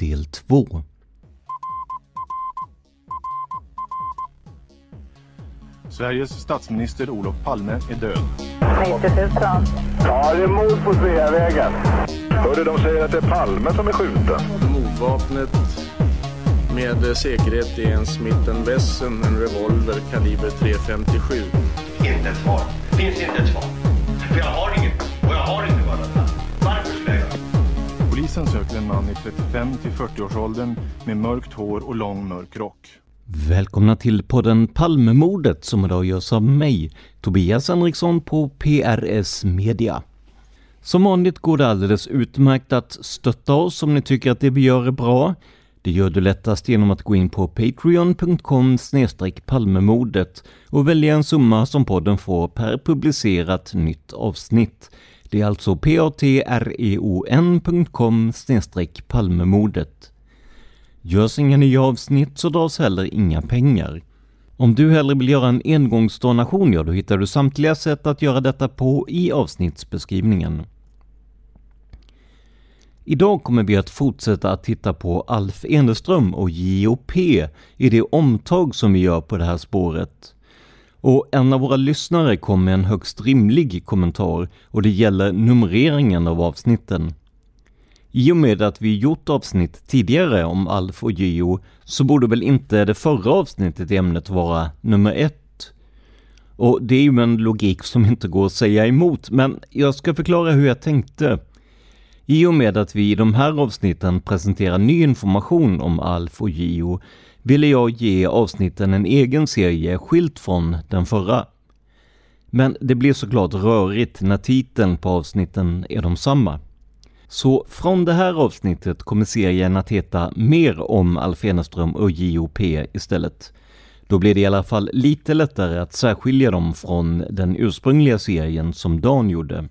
del 2. Sveriges statsminister Olof Palme är död. 90 000. Ja, det är mord på Sveavägen. Hörde de säger att det är Palme som är skjuten. Mordvapnet med säkerhet är en Smith Wesson, en revolver kaliber .357. Inte ett svar. Det finns inte ett svar. För jag har inget. Och jag har inte bara Varför skulle jag Polisen söker en man i 35 till 40-årsåldern med mörkt hår och lång mörk rock. Välkomna till podden Palmemordet som idag görs av mig, Tobias Henriksson på PRS Media. Som vanligt går det alldeles utmärkt att stötta oss om ni tycker att det vi gör är bra. Det gör du lättast genom att gå in på patreon.com palmemordet och välja en summa som podden får per publicerat nytt avsnitt. Det är alltså patreon.com palmemordet. Görs inga nya avsnitt så dras heller inga pengar. Om du hellre vill göra en engångsdonation, ja då hittar du samtliga sätt att göra detta på i avsnittsbeskrivningen. Idag kommer vi att fortsätta att titta på Alf Eneström och JOP i det omtag som vi gör på det här spåret. Och en av våra lyssnare kom med en högst rimlig kommentar och det gäller numreringen av avsnitten. I och med att vi gjort avsnitt tidigare om Alf och Gio så borde väl inte det förra avsnittet i ämnet vara nummer ett. Och det är ju en logik som inte går att säga emot, men jag ska förklara hur jag tänkte. I och med att vi i de här avsnitten presenterar ny information om Alf och Gio ville jag ge avsnitten en egen serie skilt från den förra. Men det blir såklart rörigt när titeln på avsnitten är de samma. Så från det här avsnittet kommer serien att heta Mer om Alf Eneström och JOP istället. Då blir det i alla fall lite lättare att särskilja dem från den ursprungliga serien som Dan gjorde.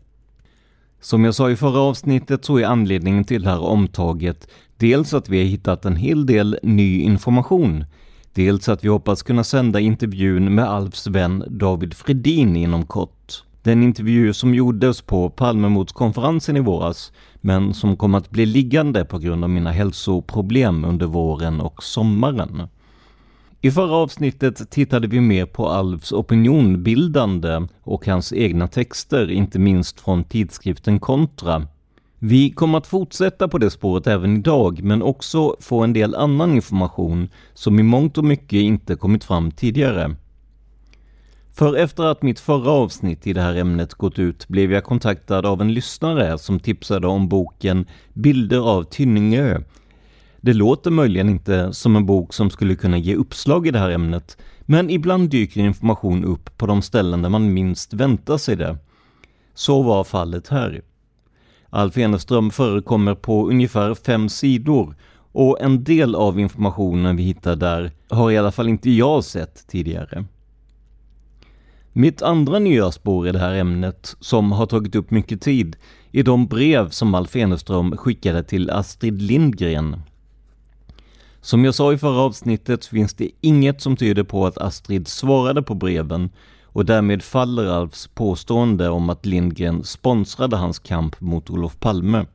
Som jag sa i förra avsnittet så är anledningen till det här omtaget dels att vi har hittat en hel del ny information, dels att vi hoppas kunna sända intervjun med Alfs vän David Fredin inom kort. Den intervju som gjordes på Palmemordskonferensen i våras, men som kom att bli liggande på grund av mina hälsoproblem under våren och sommaren. I förra avsnittet tittade vi mer på Alfs opinionbildande och hans egna texter, inte minst från tidskriften Kontra. Vi kommer att fortsätta på det spåret även idag, men också få en del annan information som i mångt och mycket inte kommit fram tidigare. För efter att mitt förra avsnitt i det här ämnet gått ut blev jag kontaktad av en lyssnare som tipsade om boken Bilder av Tynningö. Det låter möjligen inte som en bok som skulle kunna ge uppslag i det här ämnet, men ibland dyker information upp på de ställen där man minst väntar sig det. Så var fallet här. Alf Eneström förekommer på ungefär fem sidor och en del av informationen vi hittar där har i alla fall inte jag sett tidigare. Mitt andra nya spår i det här ämnet, som har tagit upp mycket tid, är de brev som Alf Eneström skickade till Astrid Lindgren. Som jag sa i förra avsnittet finns det inget som tyder på att Astrid svarade på breven och därmed faller Alfs påstående om att Lindgren sponsrade hans kamp mot Olof Palme.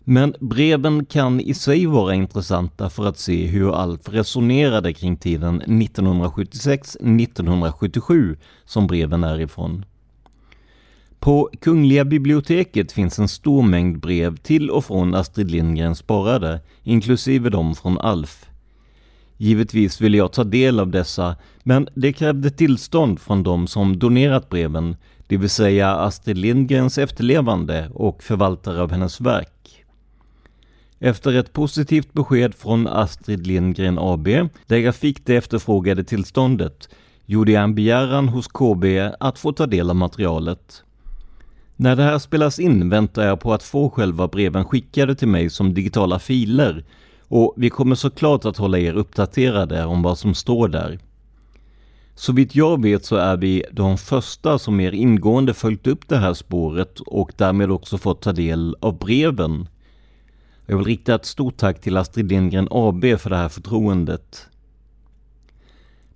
Men breven kan i sig vara intressanta för att se hur Alf resonerade kring tiden 1976-1977 som breven är ifrån. På Kungliga biblioteket finns en stor mängd brev till och från Astrid Lindgren sparade, inklusive de från Alf. Givetvis ville jag ta del av dessa, men det krävde tillstånd från de som donerat breven, det vill säga Astrid Lindgrens efterlevande och förvaltare av hennes verk. Efter ett positivt besked från Astrid Lindgren AB, där jag fick det efterfrågade tillståndet, gjorde jag en begäran hos KB att få ta del av materialet. När det här spelas in väntar jag på att få själva breven skickade till mig som digitala filer och vi kommer såklart att hålla er uppdaterade om vad som står där. Så vitt jag vet så är vi de första som mer ingående följt upp det här spåret och därmed också fått ta del av breven. Jag vill rikta ett stort tack till Astrid Lindgren AB för det här förtroendet.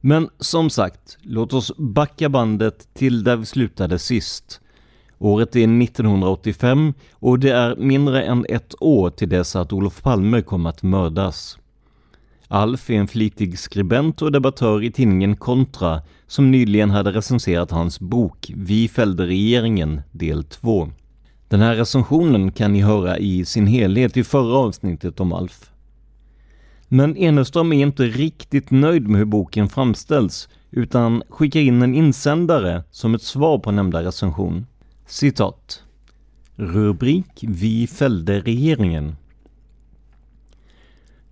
Men som sagt, låt oss backa bandet till där vi slutade sist. Året är 1985 och det är mindre än ett år till dess att Olof Palme kommer att mördas. Alf är en flitig skribent och debattör i tidningen Kontra som nyligen hade recenserat hans bok Vi fällde regeringen del 2. Den här recensionen kan ni höra i sin helhet i förra avsnittet om Alf. Men Eneström är inte riktigt nöjd med hur boken framställs utan skickar in en insändare som ett svar på nämnda recension. Citat. Rubrik Vi fällde regeringen.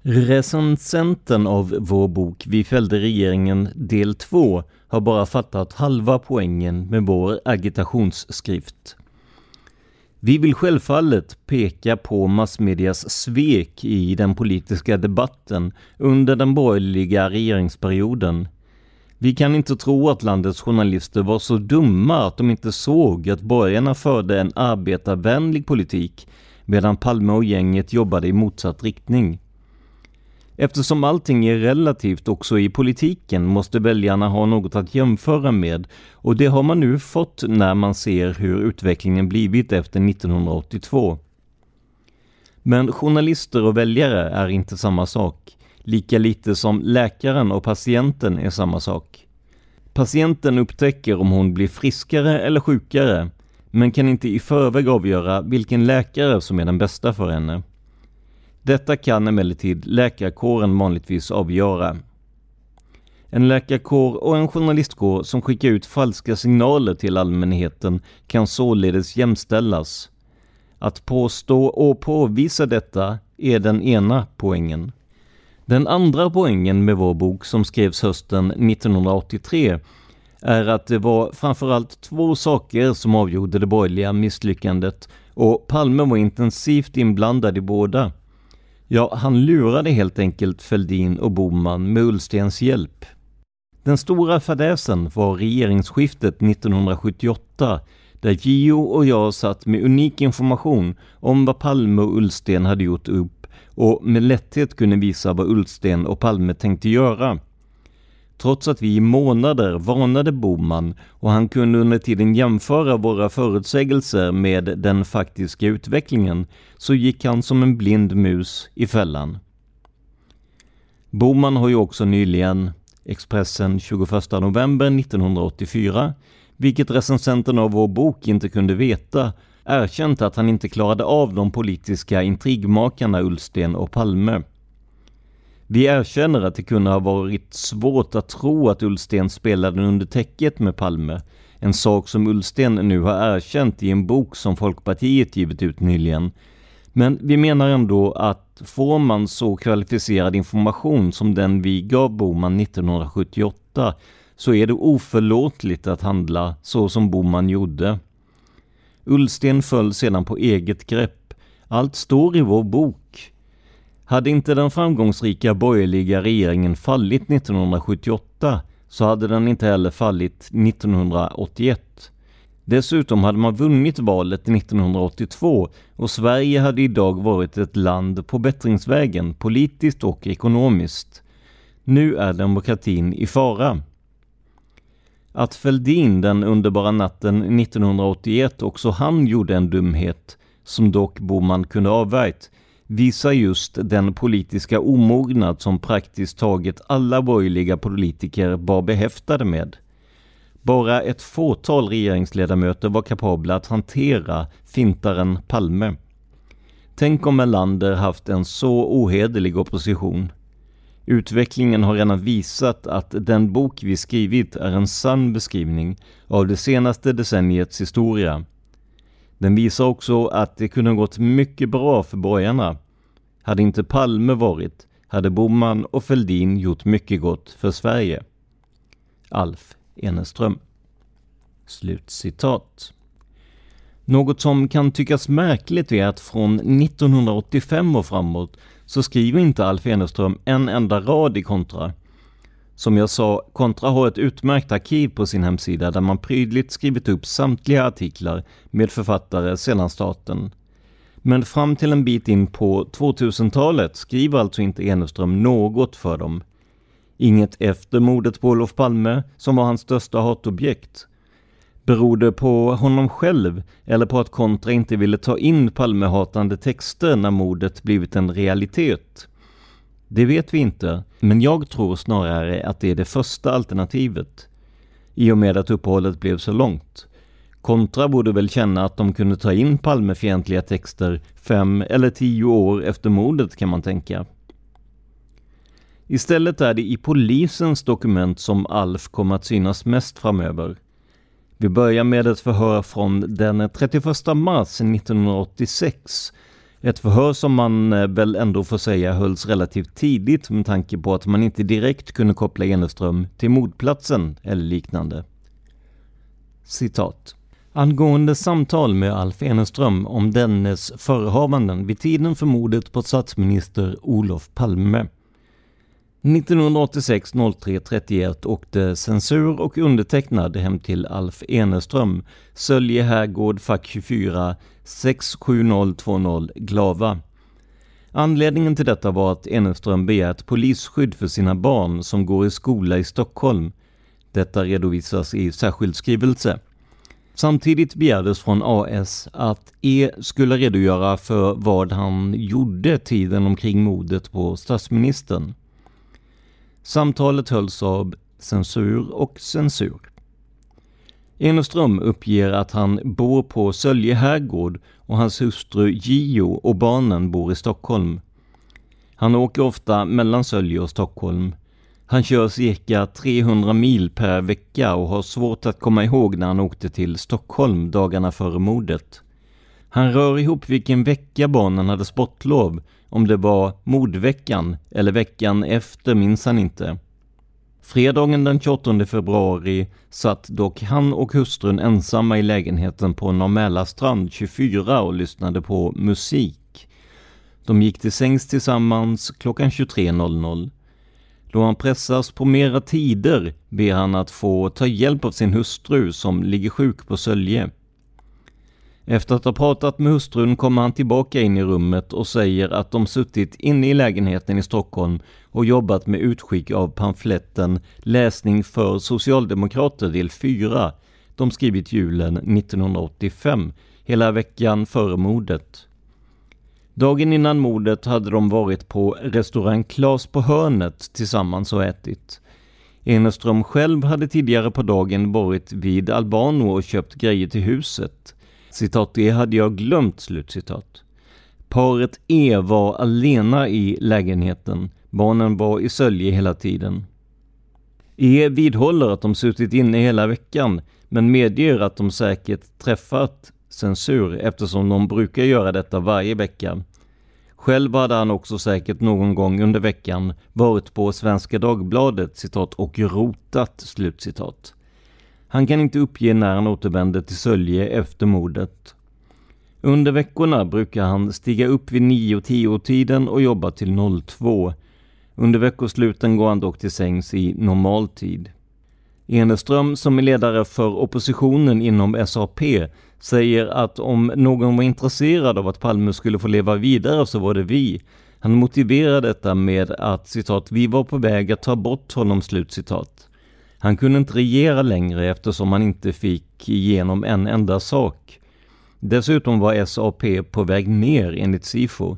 Recensenten av vår bok Vi fällde regeringen del 2 har bara fattat halva poängen med vår agitationsskrift. Vi vill självfallet peka på massmedias svek i den politiska debatten under den borgerliga regeringsperioden. Vi kan inte tro att landets journalister var så dumma att de inte såg att borgarna förde en arbetarvänlig politik medan Palme och gänget jobbade i motsatt riktning. Eftersom allting är relativt också i politiken måste väljarna ha något att jämföra med och det har man nu fått när man ser hur utvecklingen blivit efter 1982. Men journalister och väljare är inte samma sak, lika lite som läkaren och patienten är samma sak. Patienten upptäcker om hon blir friskare eller sjukare, men kan inte i förväg avgöra vilken läkare som är den bästa för henne. Detta kan emellertid läkarkåren vanligtvis avgöra. En läkarkår och en journalistkår som skickar ut falska signaler till allmänheten kan således jämställas. Att påstå och påvisa detta är den ena poängen. Den andra poängen med vår bok som skrevs hösten 1983 är att det var framförallt två saker som avgjorde det borgerliga misslyckandet och Palme var intensivt inblandad i båda. Ja, han lurade helt enkelt Fälldin och Boman med Ullstens hjälp. Den stora fadäsen var regeringsskiftet 1978 där Gio och jag satt med unik information om vad Palme och Ullsten hade gjort upp och med lätthet kunde visa vad Ullsten och Palme tänkte göra. Trots att vi i månader varnade Boman och han kunde under tiden jämföra våra förutsägelser med den faktiska utvecklingen så gick han som en blind mus i fällan. Boman har ju också nyligen, Expressen 21 november 1984, vilket recensenten av vår bok inte kunde veta, erkänt att han inte klarade av de politiska intrigmakarna Ullsten och Palme. Vi erkänner att det kunde ha varit svårt att tro att Ullsten spelade under täcket med Palme, en sak som Ullsten nu har erkänt i en bok som Folkpartiet givit ut nyligen. Men vi menar ändå att får man så kvalificerad information som den vi gav Boman 1978 så är det oförlåtligt att handla så som Boman gjorde. Ullsten föll sedan på eget grepp. Allt står i vår bok. Hade inte den framgångsrika borgerliga regeringen fallit 1978 så hade den inte heller fallit 1981. Dessutom hade man vunnit valet 1982 och Sverige hade idag varit ett land på bättringsvägen politiskt och ekonomiskt. Nu är demokratin i fara. Att Fälldin den underbara natten 1981 också han gjorde en dumhet, som dock Boman kunde avvärjt, visar just den politiska omognad som praktiskt taget alla borgerliga politiker var behäftade med. Bara ett fåtal regeringsledamöter var kapabla att hantera fintaren Palme. Tänk om Melander haft en så ohederlig opposition. Utvecklingen har redan visat att den bok vi skrivit är en sann beskrivning av det senaste decenniets historia. Den visar också att det kunde gått mycket bra för borgarna. Hade inte Palme varit, hade Boman och Fälldin gjort mycket gott för Sverige. Alf Eneström. Slutcitat. Något som kan tyckas märkligt är att från 1985 och framåt så skriver inte Alf Eneström en enda rad i kontra. Som jag sa, Kontra har ett utmärkt arkiv på sin hemsida där man prydligt skrivit upp samtliga artiklar med författare sedan starten. Men fram till en bit in på 2000-talet skriver alltså inte Eneström något för dem. Inget efter mordet på Olof Palme, som var hans största hatobjekt. Beror det på honom själv eller på att Kontra inte ville ta in Palmehatande texter när mordet blivit en realitet? Det vet vi inte, men jag tror snarare att det är det första alternativet. I och med att uppehållet blev så långt. Kontra borde väl känna att de kunde ta in Palmefientliga texter fem eller tio år efter mordet kan man tänka. Istället är det i polisens dokument som Alf kommer att synas mest framöver. Vi börjar med ett förhör från den 31 mars 1986. Ett förhör som man eh, väl ändå får säga hölls relativt tidigt med tanke på att man inte direkt kunde koppla Eneström till mordplatsen eller liknande. Citat. Angående samtal med Alf Eneström om dennes förehavanden vid tiden för mordet på statsminister Olof Palme 1986 03 31 åkte censur och undertecknad hem till Alf Eneström, Sölje herrgård, fack 24, 67020 Glava. Anledningen till detta var att Eneström begärt polisskydd för sina barn som går i skola i Stockholm. Detta redovisas i särskild skrivelse. Samtidigt begärdes från AS att E skulle redogöra för vad han gjorde tiden omkring mordet på statsministern. Samtalet hölls av censur och censur. Eneström uppger att han bor på Sölje herrgård och hans hustru Gio och barnen bor i Stockholm. Han åker ofta mellan Sölje och Stockholm. Han kör cirka 300 mil per vecka och har svårt att komma ihåg när han åkte till Stockholm dagarna före mordet. Han rör ihop vilken vecka barnen hade sportlov om det var mordveckan eller veckan efter minns han inte. Fredagen den 28 februari satt dock han och hustrun ensamma i lägenheten på Norr strand 24 och lyssnade på musik. De gick till sängs tillsammans klockan 23.00. Då han pressas på mera tider ber han att få ta hjälp av sin hustru som ligger sjuk på Sölje. Efter att ha pratat med hustrun kommer han tillbaka in i rummet och säger att de suttit inne i lägenheten i Stockholm och jobbat med utskick av pamfletten Läsning för Socialdemokrater del 4. De skrivit julen 1985, hela veckan före mordet. Dagen innan mordet hade de varit på restaurang Klas på hörnet tillsammans och ätit. Eneström själv hade tidigare på dagen varit vid Albano och köpt grejer till huset. Citat, det hade jag glömt, slutcitat. Paret E var alena i lägenheten. Barnen var i Sölje hela tiden. E vidhåller att de suttit inne hela veckan, men medger att de säkert träffat censur eftersom de brukar göra detta varje vecka. Själv hade han också säkert någon gång under veckan varit på Svenska Dagbladet citat och rotat slutcitat. Han kan inte uppge när han återvände till Sölje efter mordet. Under veckorna brukar han stiga upp vid 9-10 tiden och jobba till 02. Under veckosluten går han dock till sängs i normal tid. Eneström, som är ledare för oppositionen inom SAP, säger att om någon var intresserad av att Palme skulle få leva vidare så var det vi. Han motiverar detta med att citat, vi var på väg att ta bort honom, slutcitat. Han kunde inte regera längre eftersom han inte fick igenom en enda sak. Dessutom var SAP på väg ner enligt SIFO.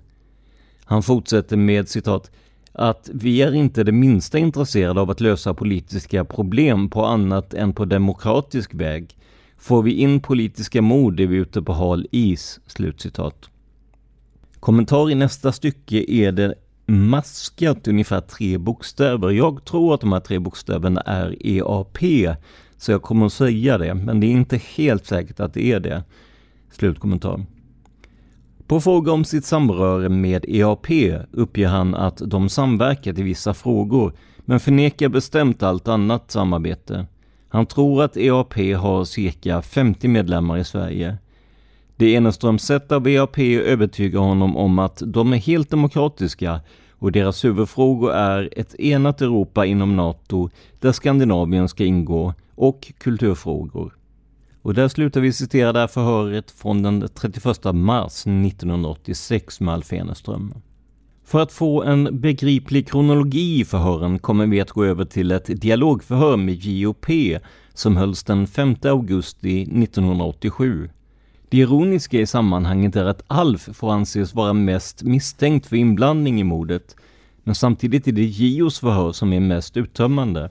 Han fortsätter med citat att vi är inte det minsta intresserade av att lösa politiska problem på annat än på demokratisk väg. Får vi in politiska mord är vi ute på hal is." Slutcitat. Kommentar i nästa stycke är det maskat ungefär tre bokstäver. Jag tror att de här tre bokstäverna är EAP, så jag kommer att säga det, men det är inte helt säkert att det är det. Slutkommentar. På fråga om sitt samröre med EAP uppger han att de samverkat i vissa frågor, men förnekar bestämt allt annat samarbete. Han tror att EAP har cirka 50 medlemmar i Sverige. Det Eneströms sätt av EAP övertygar honom om att de är helt demokratiska och deras huvudfrågor är ett enat Europa inom NATO där Skandinavien ska ingå och kulturfrågor. Och där slutar vi citera det här förhöret från den 31 mars 1986 med Alf Eneström. För att få en begriplig kronologi i förhören kommer vi att gå över till ett dialogförhör med JOP som hölls den 5 augusti 1987. Det ironiska i sammanhanget är att Alf får anses vara mest misstänkt för inblandning i mordet, men samtidigt är det Gios förhör som är mest uttömmande.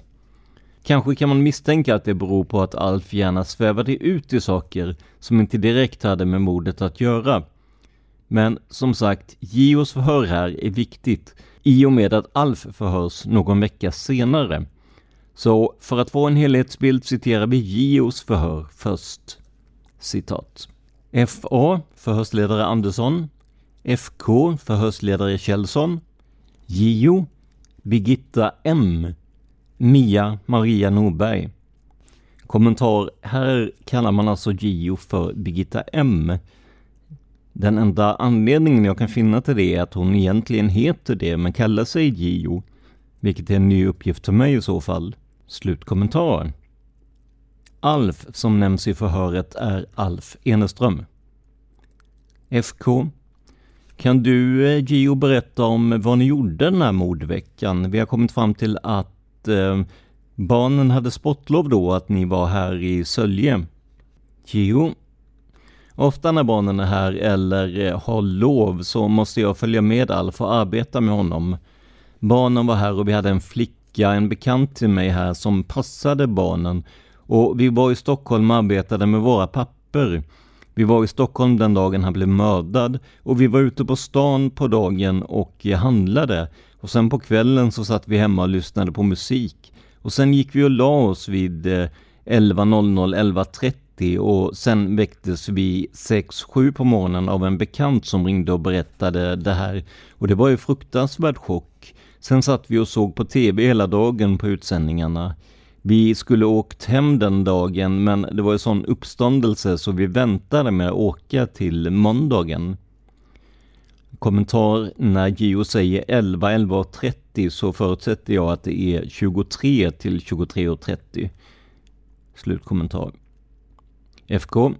Kanske kan man misstänka att det beror på att Alf gärna svävade ut i saker som inte direkt hade med mordet att göra. Men som sagt, Gios förhör här är viktigt i och med att Alf förhörs någon vecka senare. Så för att få en helhetsbild citerar vi Gios förhör först. Citat. FA, förhörsledare Andersson. FK, förhörsledare Kjellson. JO, Birgitta M. Mia Maria Norberg. Kommentar. Här kallar man alltså Gio för Birgitta M. Den enda anledningen jag kan finna till det är att hon egentligen heter det, men kallar sig Gio. Vilket är en ny uppgift för mig i så fall. Slutkommentar. Alf, som nämns i förhöret, är Alf Eneström. FK. Kan du, eh, Gio, berätta om vad ni gjorde den här mordveckan? Vi har kommit fram till att eh, barnen hade sportlov då, att ni var här i Sölje. Gio. ofta när barnen är här eller eh, har lov så måste jag följa med Alf och arbeta med honom. Barnen var här och vi hade en flicka, en bekant till mig här som passade barnen och vi var i Stockholm och arbetade med våra papper. Vi var i Stockholm den dagen han blev mördad och vi var ute på stan på dagen och eh, handlade och sen på kvällen så satt vi hemma och lyssnade på musik. Och sen gick vi och la oss vid eh, 11.00-11.30 och sen väcktes vi 6-7 på morgonen av en bekant som ringde och berättade det här. Och det var ju fruktansvärd chock. Sen satt vi och såg på TV hela dagen på utsändningarna. Vi skulle åkt hem den dagen men det var ju sån uppståndelse så vi väntade med att åka till måndagen kommentar när Gio säger 11, 11.30 så förutsätter jag att det är 23 till 23.30. Slutkommentar. FK.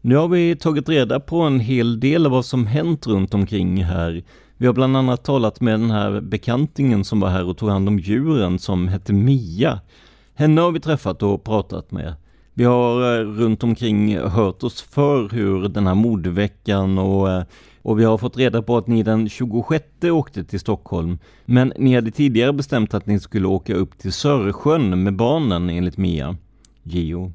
Nu har vi tagit reda på en hel del av vad som hänt runt omkring här. Vi har bland annat talat med den här bekantingen som var här och tog hand om djuren som hette Mia. Henne har vi träffat och pratat med. Vi har eh, runt omkring hört oss för hur den här mordveckan och eh, och vi har fått reda på att ni den 26 åkte till Stockholm. Men ni hade tidigare bestämt att ni skulle åka upp till Sörsjön med barnen enligt Mia. Gio.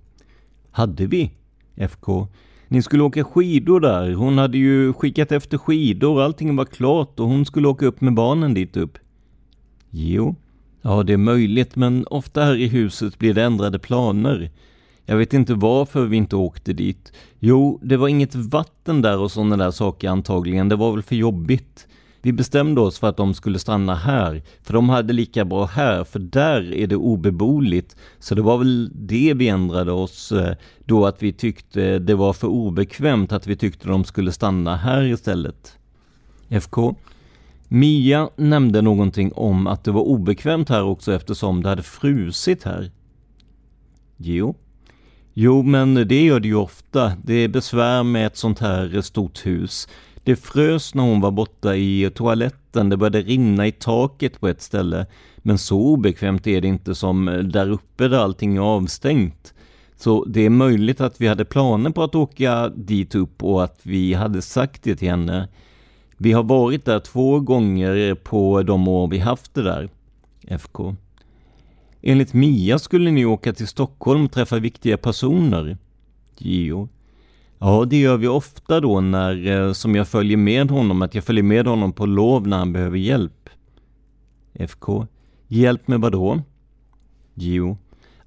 Hade vi? FK. Ni skulle åka skidor där. Hon hade ju skickat efter skidor, allting var klart och hon skulle åka upp med barnen dit upp. Gio. Ja, det är möjligt, men ofta här i huset blir det ändrade planer. Jag vet inte varför vi inte åkte dit. Jo, det var inget vatten där och sådana där saker antagligen. Det var väl för jobbigt. Vi bestämde oss för att de skulle stanna här, för de hade lika bra här, för där är det obeboeligt. Så det var väl det vi ändrade oss eh, då, att vi tyckte det var för obekvämt, att vi tyckte de skulle stanna här istället. FK. Mia nämnde någonting om att det var obekvämt här också eftersom det hade frusit här. Jo. Jo, men det gör det ju ofta. Det är besvär med ett sånt här stort hus. Det frös när hon var borta i toaletten, det började rinna i taket på ett ställe. Men så obekvämt är det inte som eh, där uppe där allting är avstängt. Så det är möjligt att vi hade planer på att åka dit upp och att vi hade sagt det till henne. Vi har varit där två gånger på de år vi haft det där. FK. Enligt Mia skulle ni åka till Stockholm och träffa viktiga personer. Gio. Ja, det gör vi ofta då när, eh, som jag följer med honom, att jag följer med honom på lov när han behöver hjälp. FK. Hjälp med vad då? Gio.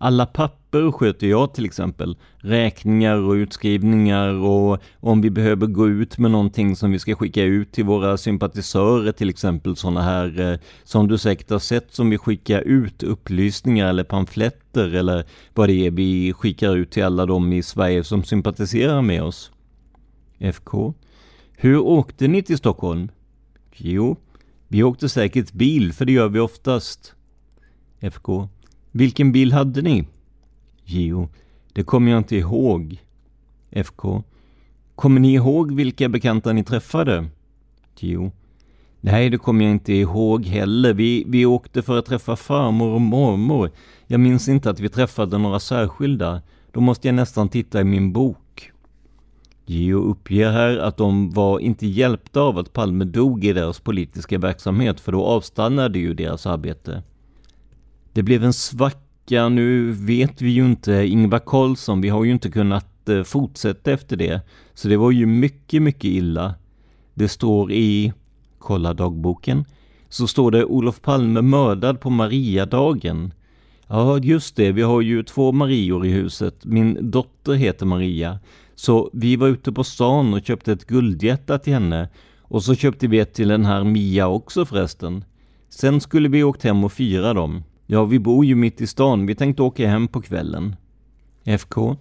Alla papper sköter jag till exempel. Räkningar och utskrivningar och om vi behöver gå ut med någonting som vi ska skicka ut till våra sympatisörer till exempel sådana här eh, som du säkert har sett som vi skickar ut upplysningar eller pamfletter eller vad det är vi skickar ut till alla de i Sverige som sympatiserar med oss. FK. Hur åkte ni till Stockholm? Jo, vi åkte säkert bil för det gör vi oftast. FK. Vilken bil hade ni? Jo, det kommer jag inte ihåg. FK. Kommer ni ihåg vilka bekanta ni träffade? Jo. Nej, det kommer jag inte ihåg heller. Vi, vi åkte för att träffa farmor och mormor. Jag minns inte att vi träffade några särskilda. Då måste jag nästan titta i min bok. Geo uppger här att de var inte hjälpta av att Palme dog i deras politiska verksamhet, för då avstannade ju deras arbete. Det blev en svacka, nu vet vi ju inte Ingvar Carlsson, vi har ju inte kunnat eh, fortsätta efter det. Så det var ju mycket, mycket illa. Det står i, kolla dagboken, så står det Olof Palme mördad på Mariadagen. Ja, just det, vi har ju två Marior i huset. Min dotter heter Maria. Så vi var ute på stan och köpte ett guldhjärta till henne. Och så köpte vi ett till den här Mia också förresten. Sen skulle vi åkt hem och fira dem. Ja, vi bor ju mitt i stan. Vi tänkte åka hem på kvällen. FK.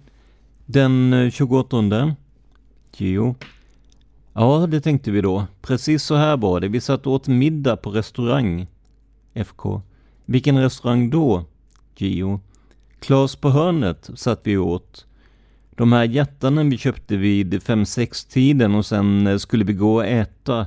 Den eh, 28. Geo. Ja, det tänkte vi då. Precis så här var det. Vi satt och åt middag på restaurang. FK. Vilken restaurang då? Geo. Klas på hörnet satt vi åt. De här hjärtanen vi köpte vid 5-6 tiden och sen eh, skulle vi gå och äta.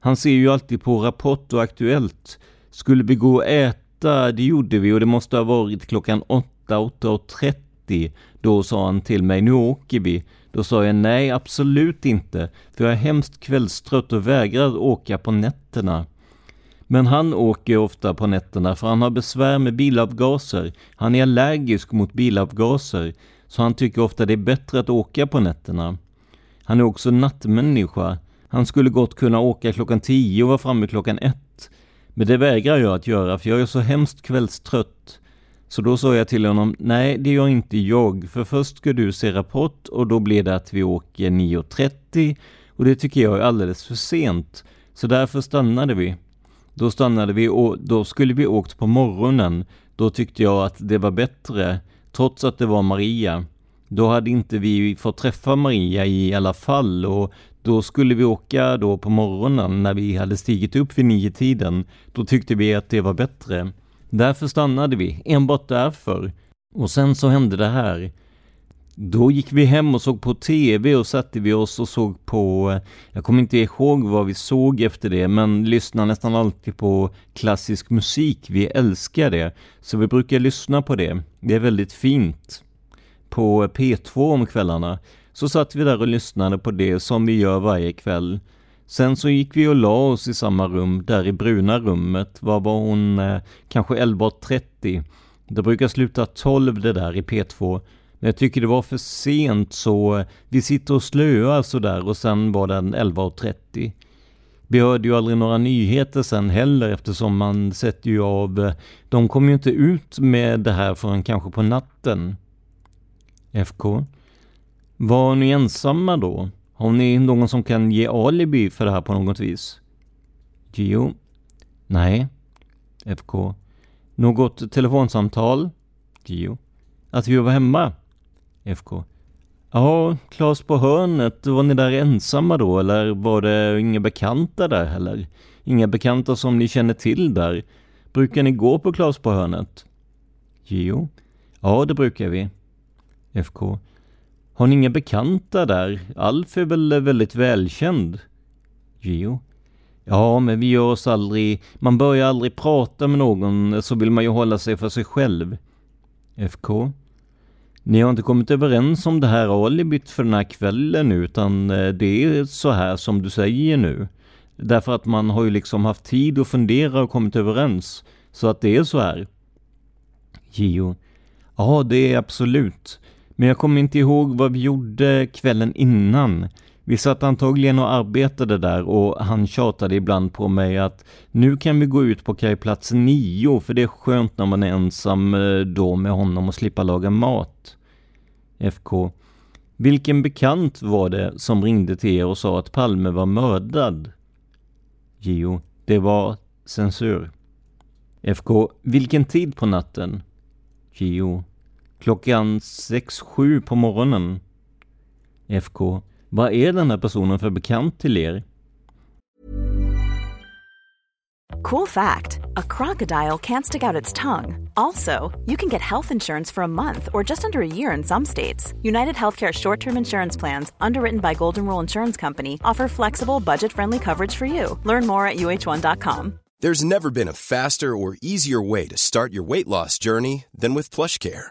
Han ser ju alltid på Rapport och Aktuellt. Skulle vi gå och äta åtta, det gjorde vi och det måste ha varit klockan åtta, åtta och trettio. Då sa han till mig, nu åker vi. Då sa jag nej, absolut inte, för jag är hemskt kvällstrött och vägrar åka på nätterna. Men han åker ofta på nätterna för han har besvär med bilavgaser. Han är allergisk mot bilavgaser, så han tycker ofta det är bättre att åka på nätterna. Han är också nattmänniska. Han skulle gott kunna åka klockan tio och vara framme klockan ett. Men det vägrar jag att göra för jag är så hemskt kvällstrött. Så då sa jag till honom, nej det gör inte jag, för först ska du se Rapport och då blir det att vi åker 9.30 och det tycker jag är alldeles för sent. Så därför stannade vi. Då stannade vi och då skulle vi åkt på morgonen. Då tyckte jag att det var bättre, trots att det var Maria. Då hade inte vi fått träffa Maria i alla fall och då skulle vi åka då på morgonen när vi hade stigit upp vid nio tiden. Då tyckte vi att det var bättre. Därför stannade vi, enbart därför. Och sen så hände det här. Då gick vi hem och såg på TV och satte vi oss och såg på, jag kommer inte ihåg vad vi såg efter det, men lyssnar nästan alltid på klassisk musik. Vi älskar det, så vi brukar lyssna på det. Det är väldigt fint. På P2 om kvällarna så satt vi där och lyssnade på det som vi gör varje kväll. Sen så gick vi och la oss i samma rum, där i bruna rummet. Vad var hon? Eh, kanske 11.30. Det brukar sluta 12 det där i P2. Men jag tycker det var för sent så eh, vi sitter och slöar sådär och sen var den 11.30. Vi hörde ju aldrig några nyheter sen heller eftersom man sätter ju av, eh, de kommer ju inte ut med det här förrän kanske på natten. FK. Var ni ensamma då? Har ni någon som kan ge alibi för det här på något vis? Gio? Nej. FK? Något telefonsamtal? Gio? Att vi var hemma? FK? Ja, Klas på hörnet, var ni där ensamma då eller var det inga bekanta där heller? Inga bekanta som ni känner till där? Brukar ni gå på Klas på hörnet? Gio? Ja, det brukar vi. FK. Har ni inga bekanta där? Alf är väl väldigt välkänd? Geo. Ja, men vi gör oss aldrig... Man börjar aldrig prata med någon, så vill man ju hålla sig för sig själv. FK. Ni har inte kommit överens om det här alibit för den här kvällen utan eh, det är så här som du säger nu. Därför att man har ju liksom haft tid att fundera och kommit överens. Så att det är så här. Gio. Ja, det är absolut. Men jag kommer inte ihåg vad vi gjorde kvällen innan. Vi satt antagligen och arbetade där och han tjatade ibland på mig att nu kan vi gå ut på kajplats 9 för det är skönt när man är ensam eh, då med honom och slippa laga mat. FK. Vilken bekant var det som ringde till er och sa att Palme var mördad? Gio. Det var censur. FK. Vilken tid på natten? Gio. Klockan 6-7 på morgonen. FK. Vad är den här personen för bekant till er? Cool fact a crocodile can't stick out its tongue. Also, you can get health insurance for a month or just under a year in some states. United Healthcare short term insurance plans, underwritten by Golden Rule Insurance Company, offer flexible, budget friendly coverage for you. Learn more at uh1.com. There's never been a faster or easier way to start your weight loss journey than with PlushCare.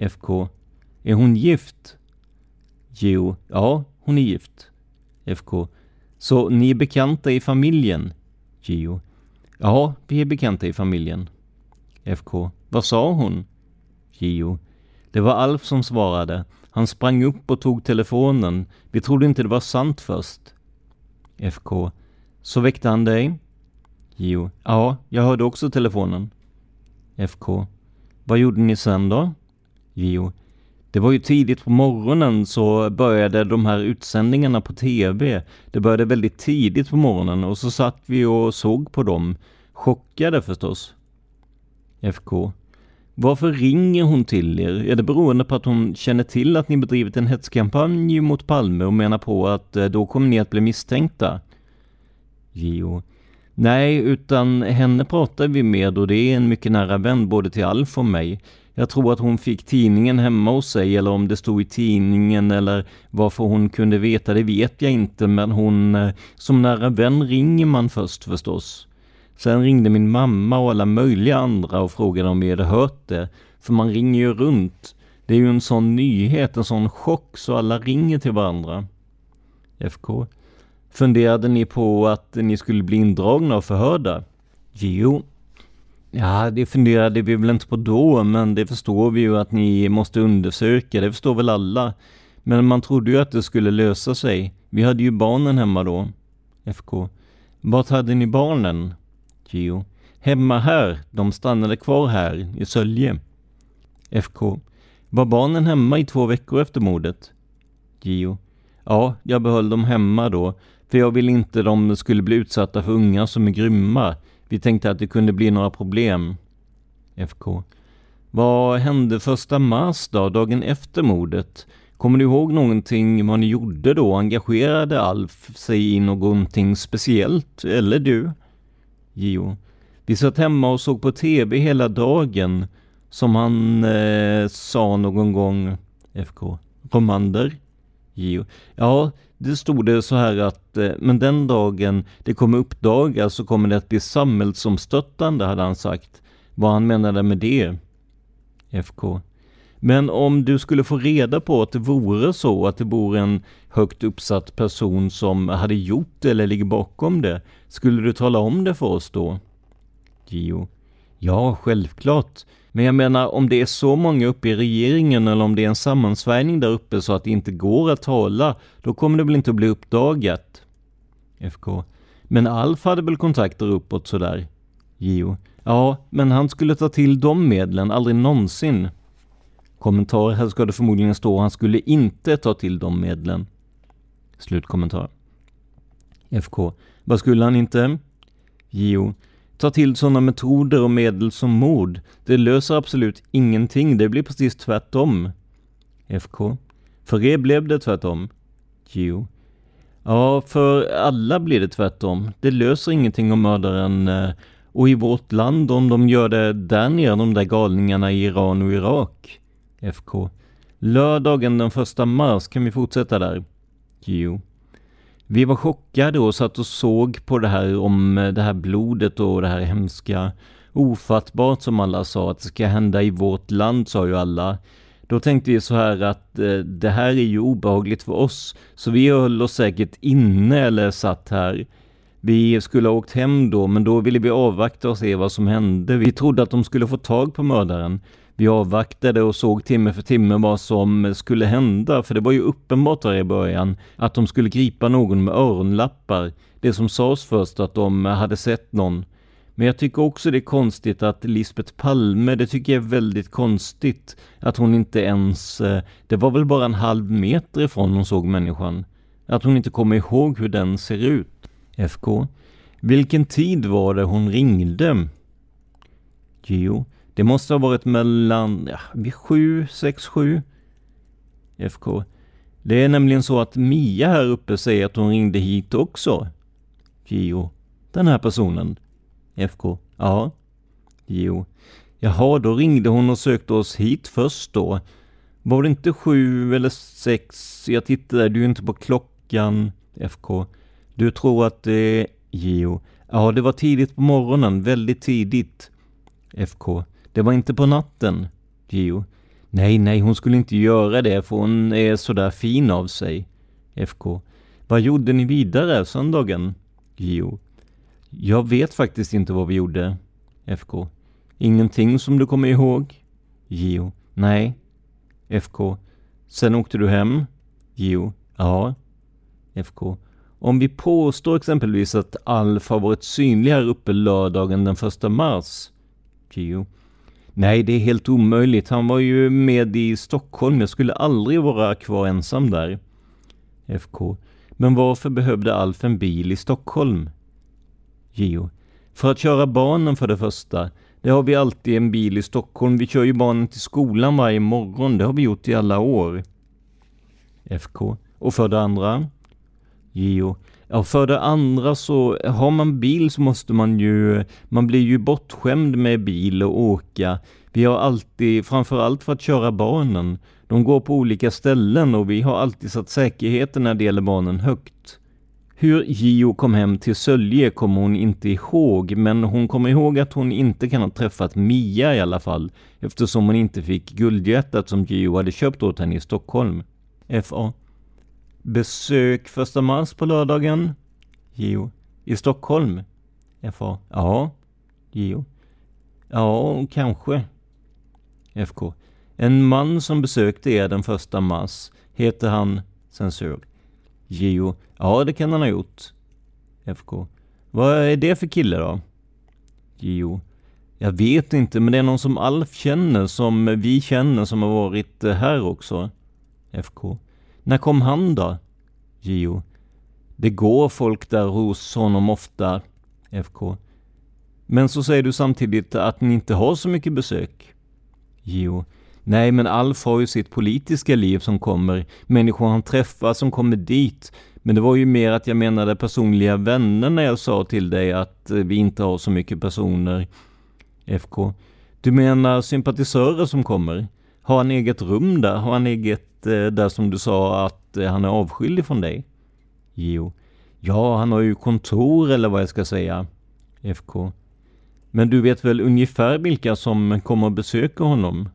FK. Är hon gift? Jo, ja, hon är gift. FK. Så ni är bekanta i familjen? Gio. Ja, vi är bekanta i familjen. FK. Vad sa hon? Gio. Det var Alf som svarade. Han sprang upp och tog telefonen. Vi trodde inte det var sant först. FK. Så väckte han dig? Gio. Ja, jag hörde också telefonen. FK. Vad gjorde ni sen då? Gio. Det var ju tidigt på morgonen så började de här utsändningarna på TV. Det började väldigt tidigt på morgonen och så satt vi och såg på dem. Chockade förstås. FK. Varför ringer hon till er? Är det beroende på att hon känner till att ni bedrivit en hetskampanj mot Palme och menar på att eh, då kommer ni att bli misstänkta? Gio. Nej, utan henne pratar vi med och det är en mycket nära vän både till Alf och mig. Jag tror att hon fick tidningen hemma hos sig eller om det stod i tidningen eller varför hon kunde veta det vet jag inte men hon eh, som nära vän ringer man först förstås. Sen ringde min mamma och alla möjliga andra och frågade om vi hade hört det. För man ringer ju runt. Det är ju en sån nyhet, en sån chock så alla ringer till varandra. FK. Funderade ni på att ni skulle bli indragna och förhörda? Jo, Ja, det funderade vi väl inte på då, men det förstår vi ju att ni måste undersöka, det förstår väl alla. Men man trodde ju att det skulle lösa sig. Vi hade ju barnen hemma då. FK. Vart hade ni barnen? Gio. Hemma här. De stannade kvar här, i Sölje. FK. Var barnen hemma i två veckor efter mordet? Gio. Ja, jag behöll dem hemma då, för jag ville inte de skulle bli utsatta för unga som är grymma. Vi tänkte att det kunde bli några problem. FK. Vad hände första mars då, dagen efter mordet? Kommer du ihåg någonting vad ni gjorde då? Engagerade Alf sig i någonting speciellt? Eller du? Gio. Vi satt hemma och såg på TV hela dagen. Som han eh, sa någon gång. FK. Romander? Gio. Ja, det stod det så här att, eh, men den dagen det kommer uppdagas så kommer det att bli samhällsomstörtande, hade han sagt. Vad han menade med det? FK. Men om du skulle få reda på att det vore så att det bor en högt uppsatt person som hade gjort det eller ligger bakom det, skulle du tala om det för oss då? Gio. Ja, självklart. Men jag menar, om det är så många uppe i regeringen eller om det är en sammansvärjning där uppe så att det inte går att tala, då kommer det väl inte att bli uppdagat? FK. Men Alf hade väl kontakter uppåt sådär? Gio. Ja, men han skulle ta till de medlen, aldrig någonsin. Kommentar, här ska det förmodligen stå, han skulle inte ta till de medlen. Slutkommentar. FK. Vad skulle han inte? JO. Ta till sådana metoder och medel som mord. Det löser absolut ingenting, det blir precis tvärtom. FK. För er blev det tvärtom. JO. Ja, för alla blir det tvärtom. Det löser ingenting om mördaren eh, och i vårt land om de gör det där nere, de där galningarna i Iran och Irak. FK. Lördagen den första mars, kan vi fortsätta där? Jo. Vi var chockade och satt och såg på det här om eh, det här blodet och det här hemska. Ofattbart som alla sa att det ska hända i vårt land, sa ju alla. Då tänkte vi så här att eh, det här är ju obehagligt för oss, så vi höll oss säkert inne eller satt här. Vi skulle ha åkt hem då, men då ville vi avvakta och se vad som hände. Vi trodde att de skulle få tag på mördaren. Vi avvaktade och såg timme för timme vad som skulle hända, för det var ju uppenbart där i början att de skulle gripa någon med öronlappar. Det som sades först att de hade sett någon. Men jag tycker också det är konstigt att Lisbeth Palme, det tycker jag är väldigt konstigt att hon inte ens, eh, det var väl bara en halv meter ifrån hon såg människan. Att hon inte kommer ihåg hur den ser ut. FK. Vilken tid var det hon ringde? Geo. Det måste ha varit mellan, ja, vid sju, sex, sju. FK. Det är nämligen så att Mia här uppe säger att hon ringde hit också. JO. Den här personen. FK. Ja. JO. Jaha, då ringde hon och sökte oss hit först då. Var det inte sju eller sex? Jag tittade, du är inte på klockan. FK. Du tror att det är JO. Ja, det var tidigt på morgonen, väldigt tidigt. FK. Det var inte på natten. Gio. Nej, nej, hon skulle inte göra det för hon är sådär fin av sig. FK. Vad gjorde ni vidare söndagen? Gio. Jag vet faktiskt inte vad vi gjorde. FK. Ingenting som du kommer ihåg? Gio. Nej. FK. Sen åkte du hem? Gio. Ja. FK. Om vi påstår exempelvis att Alf har varit synlig här uppe lördagen den första mars? Gio. Nej, det är helt omöjligt. Han var ju med i Stockholm. Jag skulle aldrig vara kvar ensam där. FK. Men varför behövde Alf en bil i Stockholm? Geo. För att köra barnen för det första. Det har vi alltid en bil i Stockholm. Vi kör ju barnen till skolan varje morgon. Det har vi gjort i alla år. FK. Och för det andra? Geo. Ja, för det andra så har man bil så måste man ju, man blir ju bortskämd med bil och åka. Vi har alltid, framförallt för att köra barnen, de går på olika ställen och vi har alltid satt säkerheten när det gäller barnen högt. Hur Gio kom hem till Sölje kommer hon inte ihåg, men hon kommer ihåg att hon inte kan ha träffat Mia i alla fall, eftersom hon inte fick guldhjärtat som Gio hade köpt åt henne i Stockholm. FA. Besök första mars på lördagen? Jo. I Stockholm? FA. Ja. Jo. Ja, kanske. FK. En man som besökte er den första mars, heter han censur? Jo. Ja, det kan han ha gjort. FK. Vad är det för kille då? Jo. Jag vet inte, men det är någon som Alf känner, som vi känner, som har varit eh, här också. FK. När kom han då? Gio. Det går folk där hos honom ofta. FK. Men så säger du samtidigt att ni inte har så mycket besök. Gio. Nej, men Alf har ju sitt politiska liv som kommer, människor han träffar som kommer dit. Men det var ju mer att jag menade personliga vänner när jag sa till dig att eh, vi inte har så mycket personer. FK. Du menar sympatisörer som kommer? Har han eget rum där? Har han eget, Eh, där som du sa, att eh, han är avskild från dig? Jo. Ja, han har ju kontor eller vad jag ska säga. FK. Men du vet väl ungefär vilka som kommer att besöka honom?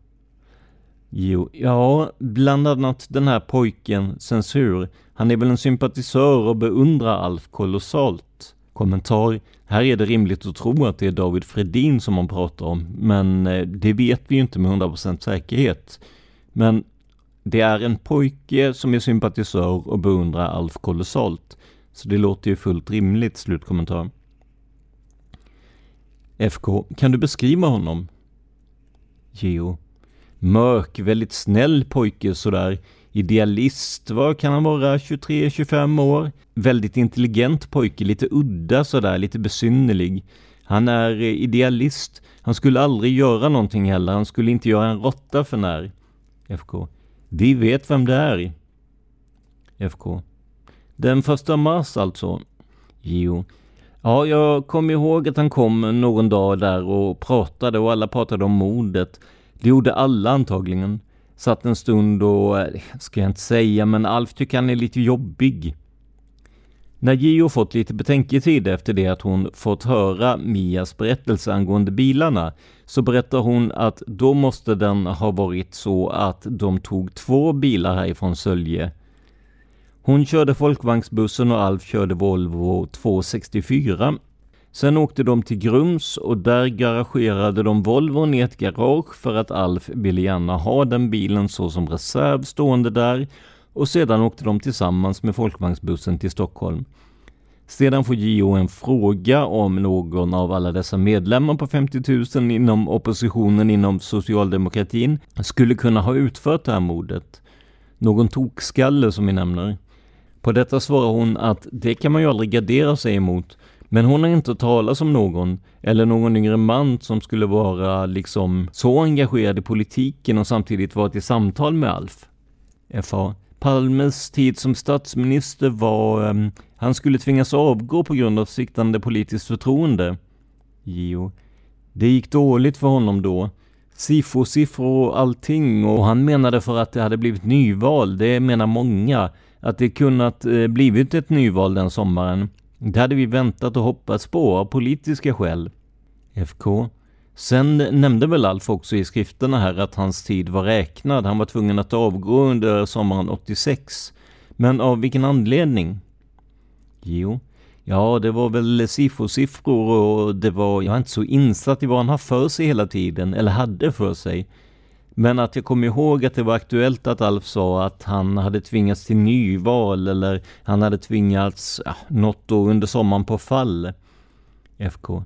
Jo, ja, bland annat den här pojken Censur. Han är väl en sympatisör och beundrar Alf kolossalt. Kommentar. Här är det rimligt att tro att det är David Fredin som man pratar om, men eh, det vet vi ju inte med 100% säkerhet. Men det är en pojke som är sympatisör och beundrar Alf kolossalt. Så det låter ju fullt rimligt, slutkommentar. FK, kan du beskriva honom? Geo. Mörk, väldigt snäll pojke sådär. Idealist, vad kan han vara? 23-25 år? Väldigt intelligent pojke, lite udda sådär, lite besynnerlig. Han är eh, idealist. Han skulle aldrig göra någonting heller. Han skulle inte göra en råtta för när. FK. Vi vet vem det är. FK. Den första mars alltså? Jo. Ja, jag kommer ihåg att han kom någon dag där och pratade och alla pratade om mordet. Det gjorde alla antagligen. Satt en stund och, eh, ska jag inte säga, men Alf tycker han är lite jobbig. När Gio fått lite betänketid efter det att hon fått höra Mias berättelse angående bilarna, så berättar hon att då måste den ha varit så att de tog två bilar härifrån Sölje. Hon körde folkvagnsbussen och Alf körde Volvo 264. Sen åkte de till Grums och där garagerade de Volvon i ett garage för att Alf ville gärna ha den bilen så som reserv stående där och sedan åkte de tillsammans med folkvagnsbussen till Stockholm. Sedan får JO en fråga om någon av alla dessa medlemmar på 50 000 inom oppositionen inom socialdemokratin skulle kunna ha utfört det här mordet. Någon tokskalle som vi nämner. På detta svarar hon att det kan man ju aldrig gardera sig emot, men hon har inte talat om någon, eller någon yngre man som skulle vara liksom så engagerad i politiken och samtidigt varit i samtal med Alf. FA. Palmes tid som statsminister var... Um, han skulle tvingas avgå på grund av siktande politiskt förtroende. Jo. Det gick dåligt för honom då. Sifo-siffror och allting och han menade för att det hade blivit nyval, det menar många, att det kunnat eh, blivit ett nyval den sommaren. Det hade vi väntat och hoppats på av politiska skäl. FK. Sen nämnde väl Alf också i skrifterna här att hans tid var räknad. Han var tvungen att avgå under sommaren 86. Men av vilken anledning? Jo, ja det var väl sifo-siffror och det var, jag är inte så insatt i vad han har för sig hela tiden, eller hade för sig. Men att jag kommer ihåg att det var aktuellt att Alf sa att han hade tvingats till nyval eller han hade tvingats, ja, något då under sommaren på fall. FK.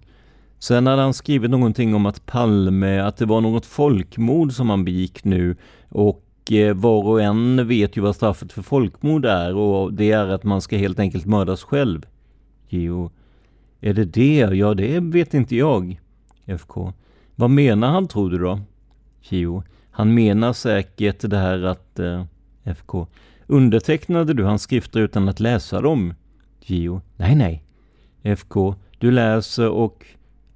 Sen hade han skrivit någonting om att Palme, att det var något folkmord som han begick nu och eh, var och en vet ju vad straffet för folkmord är och det är att man ska helt enkelt mördas själv. Jo, är det det? Ja, det vet inte jag. FK. Vad menar han tror du då? Jo, han menar säkert det här att... Eh, FK. Undertecknade du hans skrifter utan att läsa dem? JO. Nej, nej. FK. Du läser och...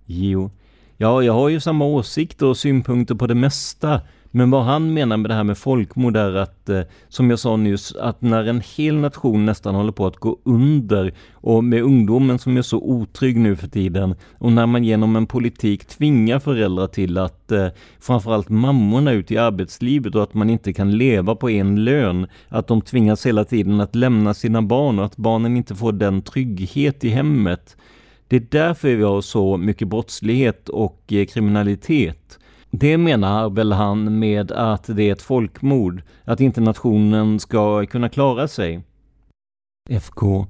Jo. Ja, jag har ju samma åsikter och synpunkter på det mesta. Men vad han menar med det här med folkmord är att, eh, som jag sa nyss, att när en hel nation nästan håller på att gå under och med ungdomen som är så otrygg nu för tiden och när man genom en politik tvingar föräldrar till att eh, framförallt mammorna ut i arbetslivet och att man inte kan leva på en lön, att de tvingas hela tiden att lämna sina barn och att barnen inte får den trygghet i hemmet. Det är därför vi har så mycket brottslighet och eh, kriminalitet. Det menar väl han med att det är ett folkmord, att inte nationen ska kunna klara sig. FK.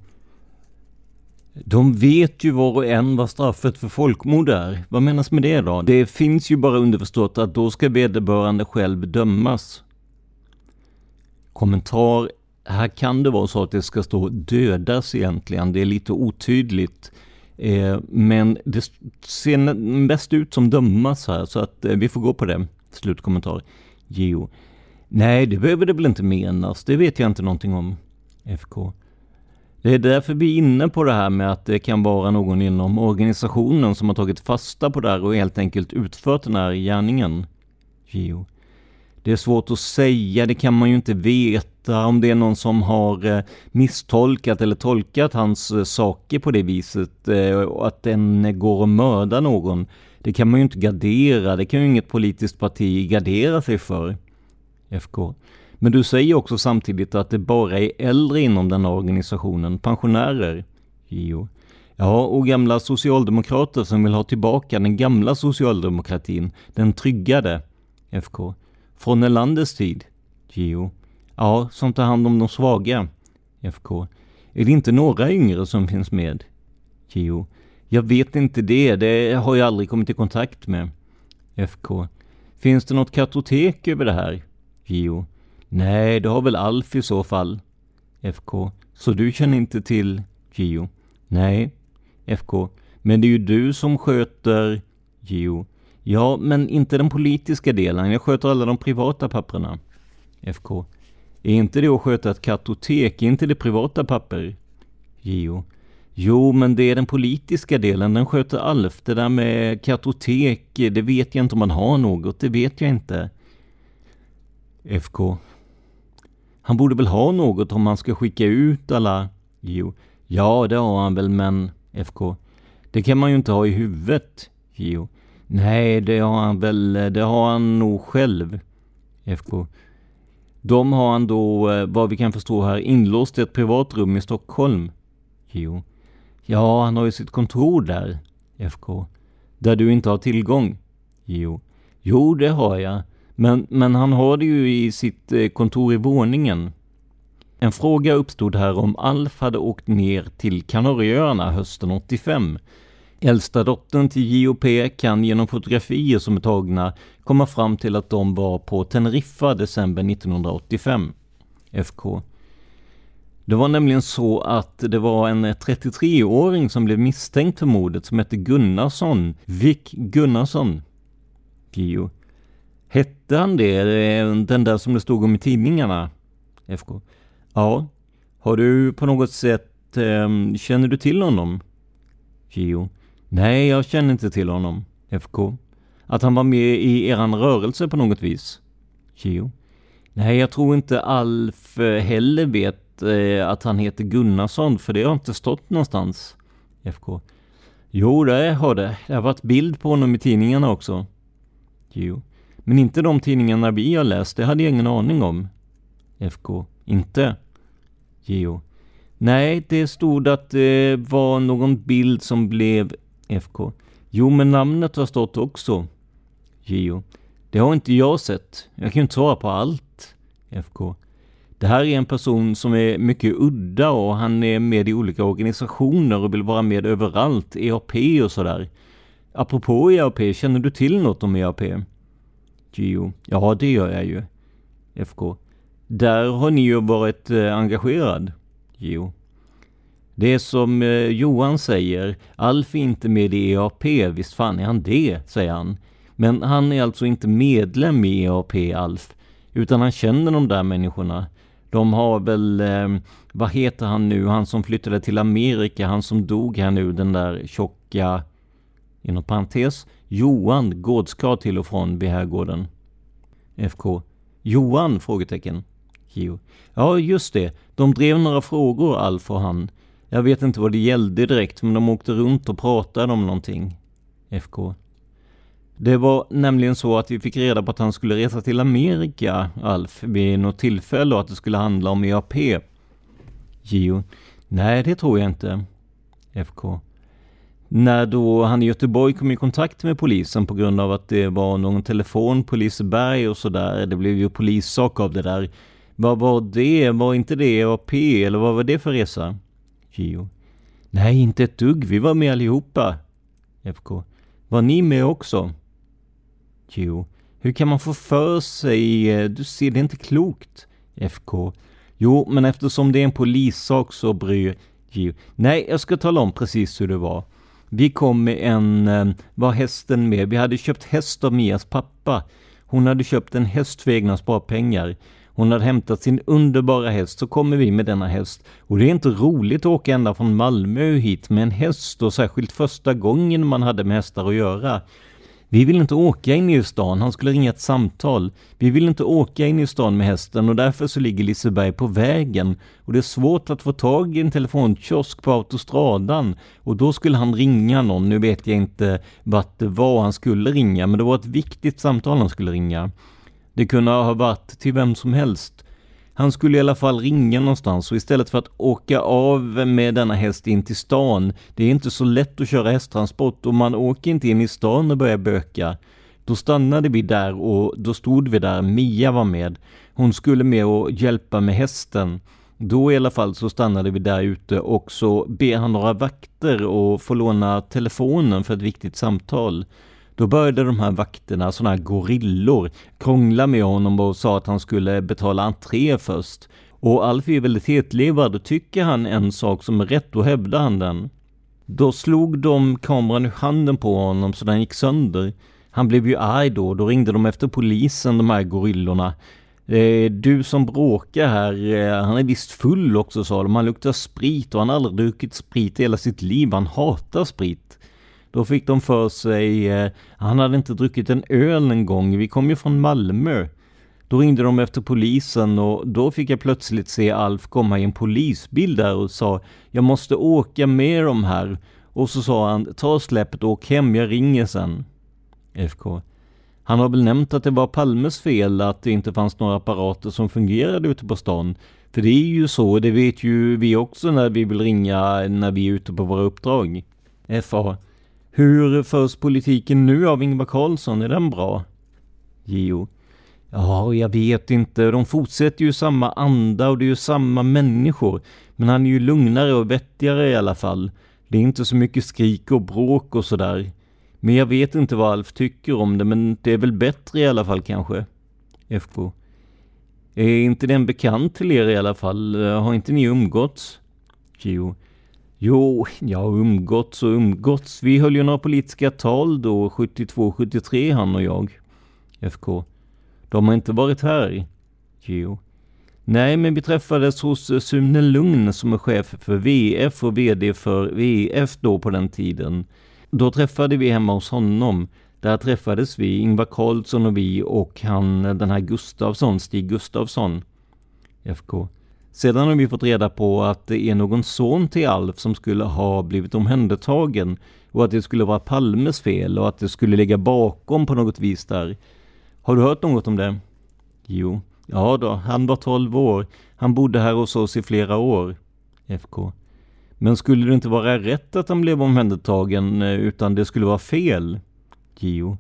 De vet ju var och en vad straffet för folkmord är. Vad menas med det då? Det finns ju bara underförstått att då ska vederbörande själv dömas. Kommentar. Här kan det vara så att det ska stå dödas egentligen. Det är lite otydligt. Eh, men det ser mest ut som dömas här, så att eh, vi får gå på det. Slutkommentar. Geo. Nej, det behöver det väl inte menas. Det vet jag inte någonting om. FK. Det är därför vi är inne på det här med att det kan vara någon inom organisationen som har tagit fasta på det här och helt enkelt utfört den här gärningen. Geo. Det är svårt att säga, det kan man ju inte veta om det är någon som har eh, misstolkat eller tolkat hans eh, saker på det viset eh, och att den går och mördar någon. Det kan man ju inte gardera, det kan ju inget politiskt parti gardera sig för. FK. Men du säger också samtidigt att det bara är äldre inom den här organisationen, pensionärer. JO. Ja, och gamla socialdemokrater som vill ha tillbaka den gamla socialdemokratin, den tryggade. FK. Från Erlanders tid. JO. Ja, som tar hand om de svaga. FK. Är det inte några yngre som finns med? JO. Jag vet inte det, det har jag aldrig kommit i kontakt med. FK. Finns det något kartotek över det här? JO. Nej, det har väl Alf i så fall. FK. Så du känner inte till JO? Nej. FK. Men det är ju du som sköter JO. Ja, men inte den politiska delen. Jag sköter alla de privata papperna. FK. Är inte det att sköta ett kartotek? Är inte det privata papper? JO. Jo, men det är den politiska delen. Den sköter Alf. Det där med kartotek, det vet jag inte om man har något. Det vet jag inte. FK. Han borde väl ha något om han ska skicka ut alla... Jo. Ja, det har han väl, men... FK. Det kan man ju inte ha i huvudet. Jo. Nej, det har han väl, det har han nog själv. FK. De har han då, eh, vad vi kan förstå här, inlåst i ett privat rum i Stockholm. Jo. Ja, han har ju sitt kontor där. FK. Där du inte har tillgång. Jo. Jo, det har jag. Men, men han har det ju i sitt eh, kontor i våningen. En fråga uppstod här om Alf hade åkt ner till Kanarieöarna hösten 85. Äldsta dottern till JOP kan genom fotografier som är tagna komma fram till att de var på Teneriffa december 1985. FK. Det var nämligen så att det var en 33-åring som blev misstänkt för mordet som hette Gunnarsson, Vic Gunnarsson. Gio. Hette han det, den där som det stod om i tidningarna? FK. Ja. Har du på något sätt, eh, känner du till honom? Gio. Nej, jag känner inte till honom. FK. Att han var med i eran rörelse på något vis? Gio. Nej, jag tror inte Alf eh, heller vet eh, att han heter Gunnarsson, för det har inte stått någonstans. FK. Jo, det har det. Det har varit bild på honom i tidningarna också. Gio. Men inte de tidningarna vi har läst, det hade jag ingen aning om. FK. Inte? Geo. Nej, det stod att det var någon bild som blev FK. Jo, men namnet har stått också. JO. Det har inte jag sett. Jag kan ju inte svara på allt. FK. Det här är en person som är mycket udda och han är med i olika organisationer och vill vara med överallt. EAP och sådär. Apropå EAP, känner du till något om EAP? Gio. Ja, det gör jag ju. FK. Där har ni ju varit eh, engagerad. Gio. Det är som eh, Johan säger, Alf är inte med i EAP, visst fan är han det, säger han. Men han är alltså inte medlem i EAP, Alf, utan han känner de där människorna. De har väl, eh, vad heter han nu, han som flyttade till Amerika, han som dog här nu, den där tjocka, inom parentes, Johan gårdskarl till och från vid herrgården. FK. Johan? Frågetecken. Jo. Ja, just det. De drev några frågor, Alf och han. Jag vet inte vad det gällde direkt, men de åkte runt och pratade om någonting. FK. Det var nämligen så att vi fick reda på att han skulle resa till Amerika, Alf, vid något tillfälle och att det skulle handla om EAP. Gio. Nej, det tror jag inte. FK. När då han i Göteborg kom i kontakt med polisen på grund av att det var någon telefon på Liseberg och sådär. Det blev ju polissak av det där. Vad var det? Var inte det EAP eller vad var det för resa? Gio. Nej, inte ett dugg. Vi var med allihopa. FK. Var ni med också? Gio. Hur kan man få för sig? Eh, du ser, det är inte klokt. FK. Jo, men eftersom det är en polissak så bryr Gio. Nej, jag ska tala om precis hur det var. Vi kom med en, eh, var hästen med? Vi hade köpt häst av Mias pappa. Hon hade köpt en häst för egna sparpengar. Hon hade hämtat sin underbara häst, så kommer vi med denna häst. Och det är inte roligt att åka ända från Malmö hit med en häst och särskilt första gången man hade med hästar att göra. Vi vill inte åka in i stan, han skulle ringa ett samtal. Vi vill inte åka in i stan med hästen och därför så ligger Liseberg på vägen. Och det är svårt att få tag i en telefonkiosk på autostradan. Och då skulle han ringa någon, nu vet jag inte vart det var han skulle ringa, men det var ett viktigt samtal han skulle ringa. Det kunde ha varit till vem som helst. Han skulle i alla fall ringa någonstans och istället för att åka av med denna häst in till stan, det är inte så lätt att köra hästtransport och man åker inte in i stan och börjar böka. Då stannade vi där och då stod vi där, Mia var med. Hon skulle med och hjälpa med hästen. Då i alla fall så stannade vi där ute och så ber han några vakter och få låna telefonen för ett viktigt samtal. Då började de här vakterna, sådana här gorillor, krångla med honom och sa att han skulle betala entré först. Och Alf är väldigt hetlevad och tycker han en sak som är rätt, då hävdar han den. Då slog de kameran ur handen på honom så den gick sönder. Han blev ju arg då, då ringde de efter polisen, de här gorillorna. Eh, du som bråkar här, eh, han är visst full också sa de. Han luktar sprit och han har aldrig druckit sprit i hela sitt liv. Han hatar sprit. Då fick de för sig, eh, han hade inte druckit en öl en gång, vi kom ju från Malmö. Då ringde de efter polisen och då fick jag plötsligt se Alf komma i en polisbil där och sa Jag måste åka med dem här. Och så sa han Ta släppet och åk hem, jag ringer sen. FK. Han har väl nämnt att det var Palmes fel att det inte fanns några apparater som fungerade ute på stan. För det är ju så, det vet ju vi också när vi vill ringa när vi är ute på våra uppdrag. FA. Hur förs politiken nu av Ingvar Carlsson? Är den bra? Gio. Ja, jag vet inte. De fortsätter ju i samma anda och det är ju samma människor. Men han är ju lugnare och vettigare i alla fall. Det är inte så mycket skrik och bråk och sådär. Men jag vet inte vad Alf tycker om det, men det är väl bättre i alla fall kanske. FK. Är inte den bekant till er i alla fall? Har inte ni umgåtts? Gio. Jo, jag har umgåtts och umgåtts. Vi höll ju några politiska tal då, 72-73 han och jag. FK. De har inte varit här? Jo. Nej, men vi träffades hos eh, Sune Lugn som är chef för VF och VD för VF då på den tiden. Då träffade vi hemma hos honom. Där träffades vi, Ingvar Carlsson och vi och han eh, den här Gustavsson, Stig Gustavsson. FK. Sedan har vi fått reda på att det är någon son till Alf som skulle ha blivit omhändertagen och att det skulle vara Palmes fel och att det skulle ligga bakom på något vis där. Har du hört något om det? Jo. Ja då, han var 12 år. Han bodde här hos oss i flera år. FK. Men skulle det inte vara rätt att han blev omhändertagen eh, utan det skulle vara fel? Gio.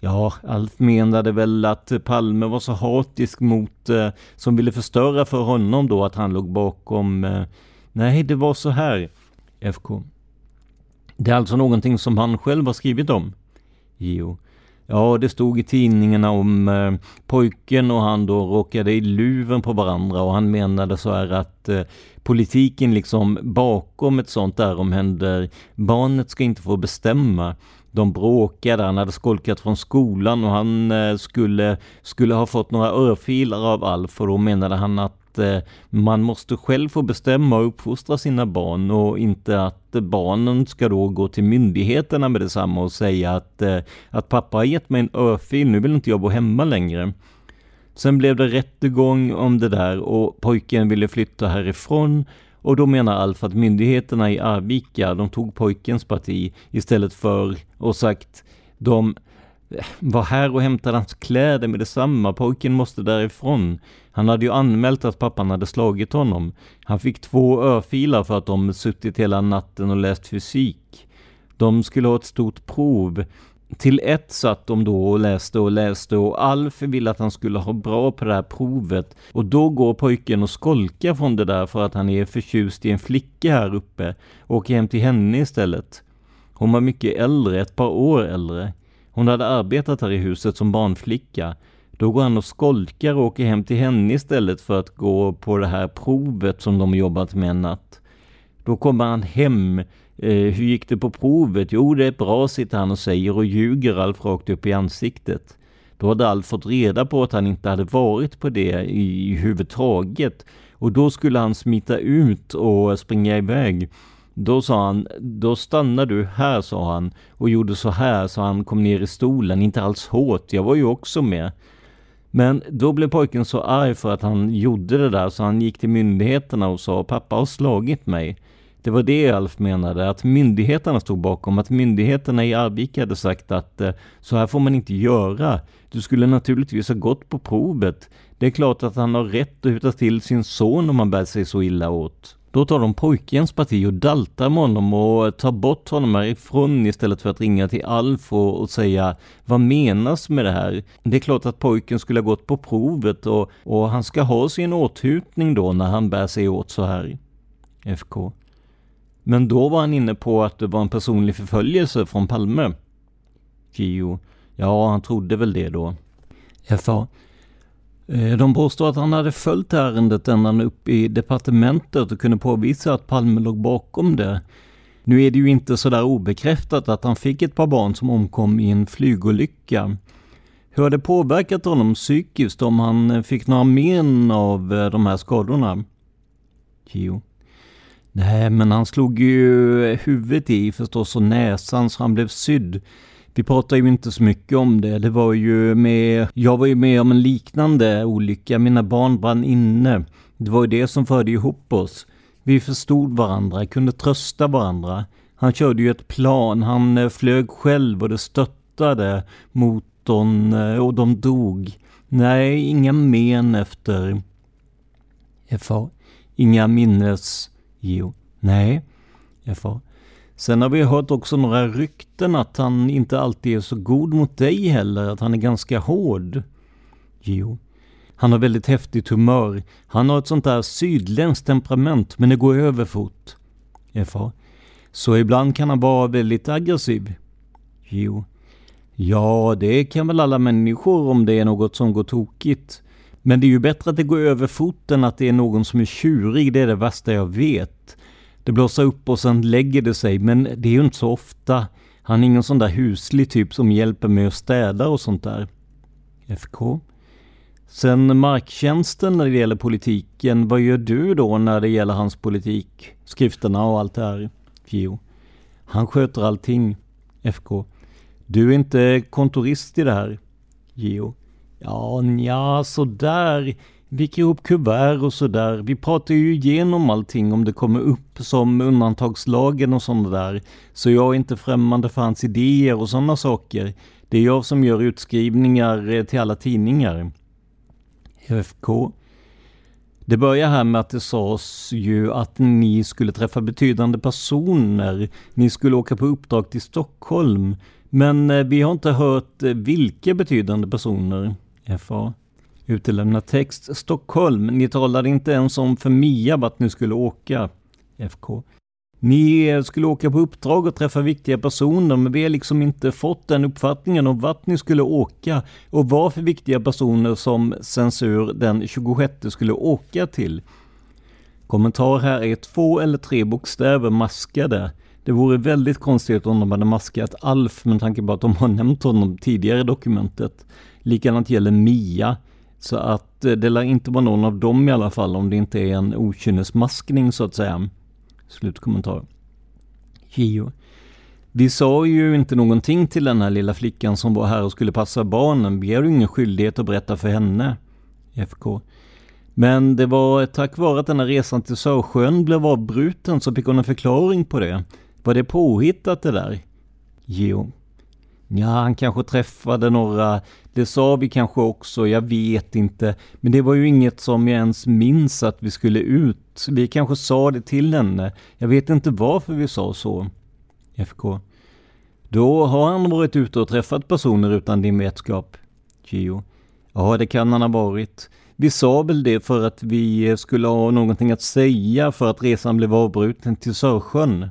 Ja, Alf menade väl att Palme var så hatisk mot, eh, som ville förstöra för honom då, att han låg bakom. Eh, nej, det var så här. FK. Det är alltså någonting som han själv har skrivit om? Jo. Ja, det stod i tidningarna om eh, pojken och han då råkade i luven på varandra och han menade så här att eh, politiken liksom bakom ett sånt där om händer, barnet ska inte få bestämma de bråkade, han hade skolkat från skolan och han eh, skulle, skulle ha fått några örfilar av Alf och då menade han att eh, man måste själv få bestämma och uppfostra sina barn och inte att barnen ska då gå till myndigheterna med detsamma och säga att, eh, att pappa har gett mig en örfil, nu vill inte jag bo hemma längre. Sen blev det rättegång om det där och pojken ville flytta härifrån och då menar Alf att myndigheterna i Arvika, de tog pojkens parti istället för och sagt de eh, var här och hämtade hans kläder med detsamma. Pojken måste därifrån. Han hade ju anmält att pappan hade slagit honom. Han fick två örfilar för att de suttit hela natten och läst fysik. De skulle ha ett stort prov till ett satt de då och läste och läste och Alf ville att han skulle ha bra på det här provet. Och då går pojken och skolkar från det där för att han är förtjust i en flicka här uppe. Och åker hem till henne istället. Hon var mycket äldre, ett par år äldre. Hon hade arbetat här i huset som barnflicka. Då går han och skolkar och åker hem till henne istället för att gå på det här provet som de jobbat med en natt. Då kommer han hem Eh, hur gick det på provet? Jo, det är bra, sitter han och säger och ljuger Alf rakt upp i ansiktet. Då hade Alf fått reda på att han inte hade varit på det i huvudtaget. Och då skulle han smita ut och springa iväg. Då sa han, då stannar du här, sa han och gjorde så här så han kom ner i stolen, inte alls hårt, jag var ju också med. Men då blev pojken så arg för att han gjorde det där så han gick till myndigheterna och sa pappa har slagit mig. Det var det Alf menade, att myndigheterna stod bakom, att myndigheterna i Arvika hade sagt att eh, så här får man inte göra. Du skulle naturligtvis ha gått på provet. Det är klart att han har rätt att huta till sin son om han bär sig så illa åt. Då tar de pojkens parti och daltar med honom och eh, tar bort honom härifrån istället för att ringa till Alf och, och, säga vad menas med det här? Det är klart att pojken skulle ha gått på provet och, och han ska ha sin åthutning då när han bär sig åt så här. FK. Men då var han inne på att det var en personlig förföljelse från Palme. Gio. Ja, han trodde väl det då. FA. Eh, de påstår att han hade följt ärendet ända upp i departementet och kunde påvisa att Palme låg bakom det. Nu är det ju inte sådär obekräftat att han fick ett par barn som omkom i en flygolycka. Hur har det påverkat honom psykiskt om han eh, fick några men av eh, de här skadorna? Gio. Nej, men han slog ju huvudet i förstås och näsan så han blev sydd. Vi pratar ju inte så mycket om det. Det var ju med, jag var ju med om en liknande olycka. Mina barn brann inne. Det var ju det som förde ihop oss. Vi förstod varandra, kunde trösta varandra. Han körde ju ett plan, han eh, flög själv och det stöttade motorn eh, och de dog. Nej, inga men efter Inga minnes... Jo. Nej. FA. Sen har vi hört också några rykten att han inte alltid är så god mot dig heller, att han är ganska hård. Jo. Han har väldigt häftigt humör. Han har ett sånt där sydländskt temperament, men det går över fort. FA. Så ibland kan han vara väldigt aggressiv. Jo. Ja, det kan väl alla människor om det är något som går tokigt. Men det är ju bättre att det går över fort än att det är någon som är tjurig, det är det värsta jag vet. Det blåser upp och sen lägger det sig, men det är ju inte så ofta. Han är ingen sån där huslig typ som hjälper mig att städa och sånt där. FK. Sen marktjänsten när det gäller politiken, vad gör du då när det gäller hans politik? Skrifterna och allt det här? Jo. Han sköter allting. FK. Du är inte kontorist i det här? Geo. Ja, nja, sådär viker ihop kuvert och sådär. Vi pratar ju igenom allting om det kommer upp som undantagslagen och sånt där. Så jag är inte främmande för hans idéer och sådana saker. Det är jag som gör utskrivningar eh, till alla tidningar. FK. Det börjar här med att det sades ju att ni skulle träffa betydande personer. Ni skulle åka på uppdrag till Stockholm. Men eh, vi har inte hört eh, vilka betydande personer. FA. Utelämna text. Stockholm. Ni talade inte ens om för Mia vart ni skulle åka. FK. Ni skulle åka på uppdrag och träffa viktiga personer, men vi har liksom inte fått den uppfattningen om vart ni skulle åka och vad för viktiga personer som censur den 26 skulle åka till. Kommentar här är två eller tre bokstäver maskade. Det vore väldigt konstigt om de hade maskat Alf med tanke på att de har nämnt honom tidigare i dokumentet. Likadant gäller Mia. Så att eh, det lär inte vara någon av dem i alla fall om det inte är en okynnesmaskning så att säga. Slutkommentar. Gio. Vi sa ju inte någonting till den här lilla flickan som var här och skulle passa barnen. Vi har ju ingen skyldighet att berätta för henne. FK. Men det var tack vare att den här resan till Sörsjön blev avbruten så fick hon en förklaring på det. Var det påhittat det där? Geo. Ja, han kanske träffade några, det sa vi kanske också, jag vet inte. Men det var ju inget som jag ens minns att vi skulle ut. Vi kanske sa det till henne. Jag vet inte varför vi sa så. FK. Då har han varit ute och träffat personer utan din vetskap. Gio. Ja, det kan han ha varit. Vi sa väl det för att vi skulle ha någonting att säga för att resan blev avbruten till Sörsjön.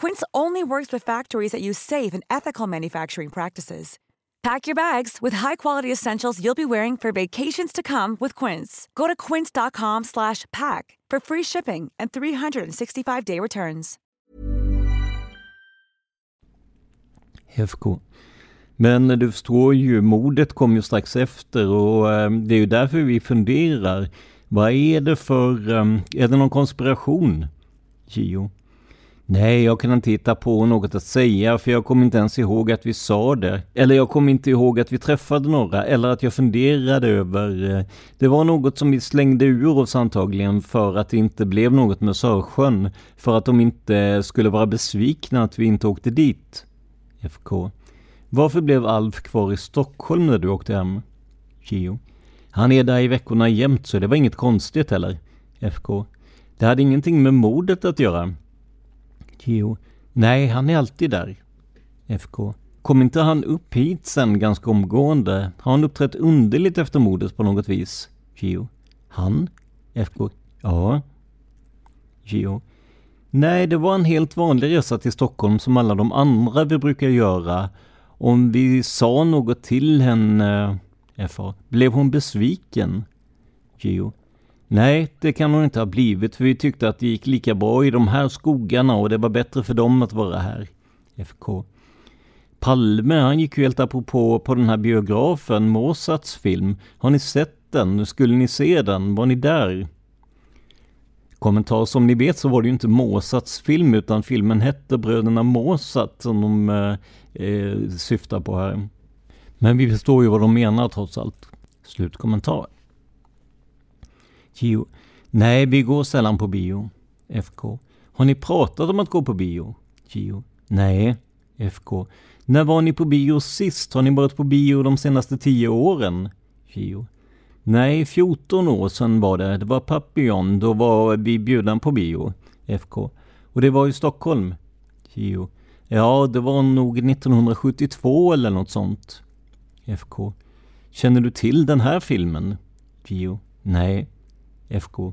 Quince only works with factories that use safe and ethical manufacturing practices. Pack your bags with high-quality essentials you'll be wearing for vacations to come with Quince. Go to quince.com/pack for free shipping and 365-day returns. FK. Men du förstår ju, mordet kom ju strax efter och eh, det är ju därför vi funderar. Vad är det för, eh, är det någon konspiration? Gio. Nej, jag kan inte hitta på något att säga för jag kommer inte ens ihåg att vi sa det. Eller jag kommer inte ihåg att vi träffade några eller att jag funderade över... Eh, det var något som vi slängde ur oss antagligen för att det inte blev något med Sörsjön. För att de inte skulle vara besvikna att vi inte åkte dit. FK. Varför blev Alf kvar i Stockholm när du åkte hem? Gio. Han är där i veckorna jämt så det var inget konstigt heller. FK. Det hade ingenting med mordet att göra. Geo. Nej, han är alltid där. FK. Kom inte han upp hit sen ganska omgående? Har han uppträtt underligt efter mordet på något vis? Geo. Han? FK. Ja. Geo. Nej, det var en helt vanlig resa till Stockholm som alla de andra vi brukar göra. Om vi sa något till henne, FA, blev hon besviken? Geo. Nej, det kan hon inte ha blivit för vi tyckte att det gick lika bra i de här skogarna och det var bättre för dem att vara här. FK. Palme, han gick ju helt apropå på den här biografen, Mozarts film. Har ni sett den? Skulle ni se den? Var ni där? Kommentar, som ni vet så var det ju inte Mozarts film utan filmen hette Bröderna Mozart som de eh, eh, syftar på här. Men vi förstår ju vad de menar trots allt. Slutkommentar. Gio. Nej, vi går sällan på bio. FK. Har ni pratat om att gå på bio? Gio. Nej. FK. När var ni på bio sist? Har ni varit på bio de senaste tio åren? Gio. Nej, 14 år sedan var det. Det var Papillon. Då var vi bjudna på bio. FK. Och det var i Stockholm? Gio. Ja, det var nog 1972 eller något sånt. FK. Känner du till den här filmen? Gio. Nej. FK.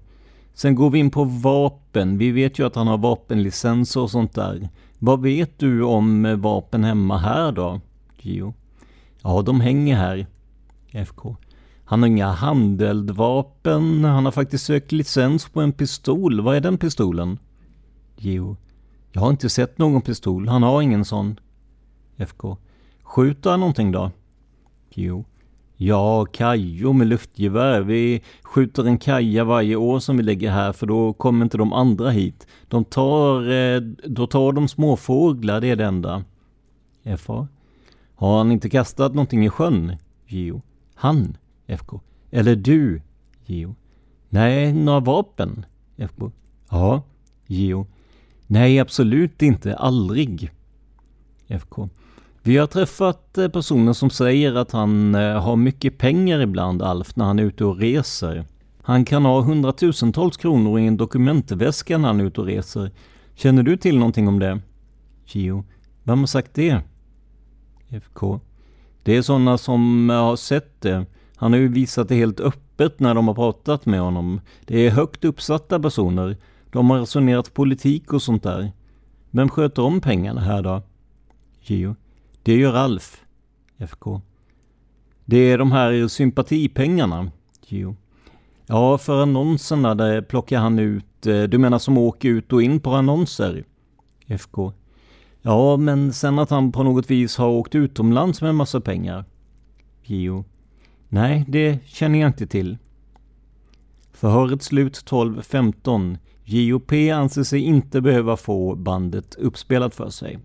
Sen går vi in på vapen. Vi vet ju att han har vapenlicenser och sånt där. Vad vet du om eh, vapen hemma här då? Gio. Ja, de hänger här. FK. Han har inga handeldvapen. Han har faktiskt sökt licens på en pistol. Vad är den pistolen? Gio. Jag har inte sett någon pistol. Han har ingen sån. FK. Skjuter han någonting då? Gio. Ja, kajor med luftgevär. Vi skjuter en kaja varje år som vi lägger här för då kommer inte de andra hit. De tar, eh, då tar de småfåglar, det är det enda. FA. Har han inte kastat någonting i sjön? Gio. Han? FK. Eller du? Gio. Nej, några vapen? FK. Ja. Gio. Nej, absolut inte. Aldrig. FK. Vi har träffat eh, personer som säger att han eh, har mycket pengar ibland, Alf, när han är ute och reser. Han kan ha hundratusentals kronor i en dokumentväska när han är ute och reser. Känner du till någonting om det? Gio. Vem har sagt det? FK. Det är sådana som eh, har sett det. Han har ju visat det helt öppet när de har pratat med honom. Det är högt uppsatta personer. De har resonerat politik och sånt där. Vem sköter om pengarna här då? Gio. Det gör Ralf. FK. Det är de här sympatipengarna. Gio. Ja, för annonserna där plockar han ut, eh, du menar som åker ut och in på annonser? FK. Ja, men sen att han på något vis har åkt utomlands med en massa pengar. Gio. Nej, det känner jag inte till. Förhöret slut 12.15. JOP anser sig inte behöva få bandet uppspelat för sig.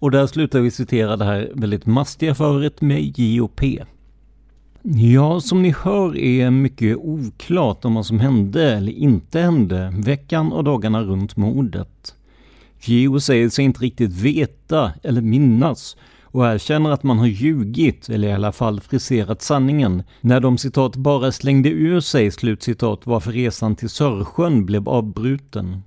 Och där slutar vi citera det här väldigt mastiga föret med JOP. Ja, som ni hör är mycket oklart om vad som hände eller inte hände veckan och dagarna runt mordet. Gio säger sig inte riktigt veta eller minnas och erkänner att man har ljugit, eller i alla fall friserat sanningen, när de citat bara slängde ur sig slutcitat varför resan till Sörsjön blev avbruten.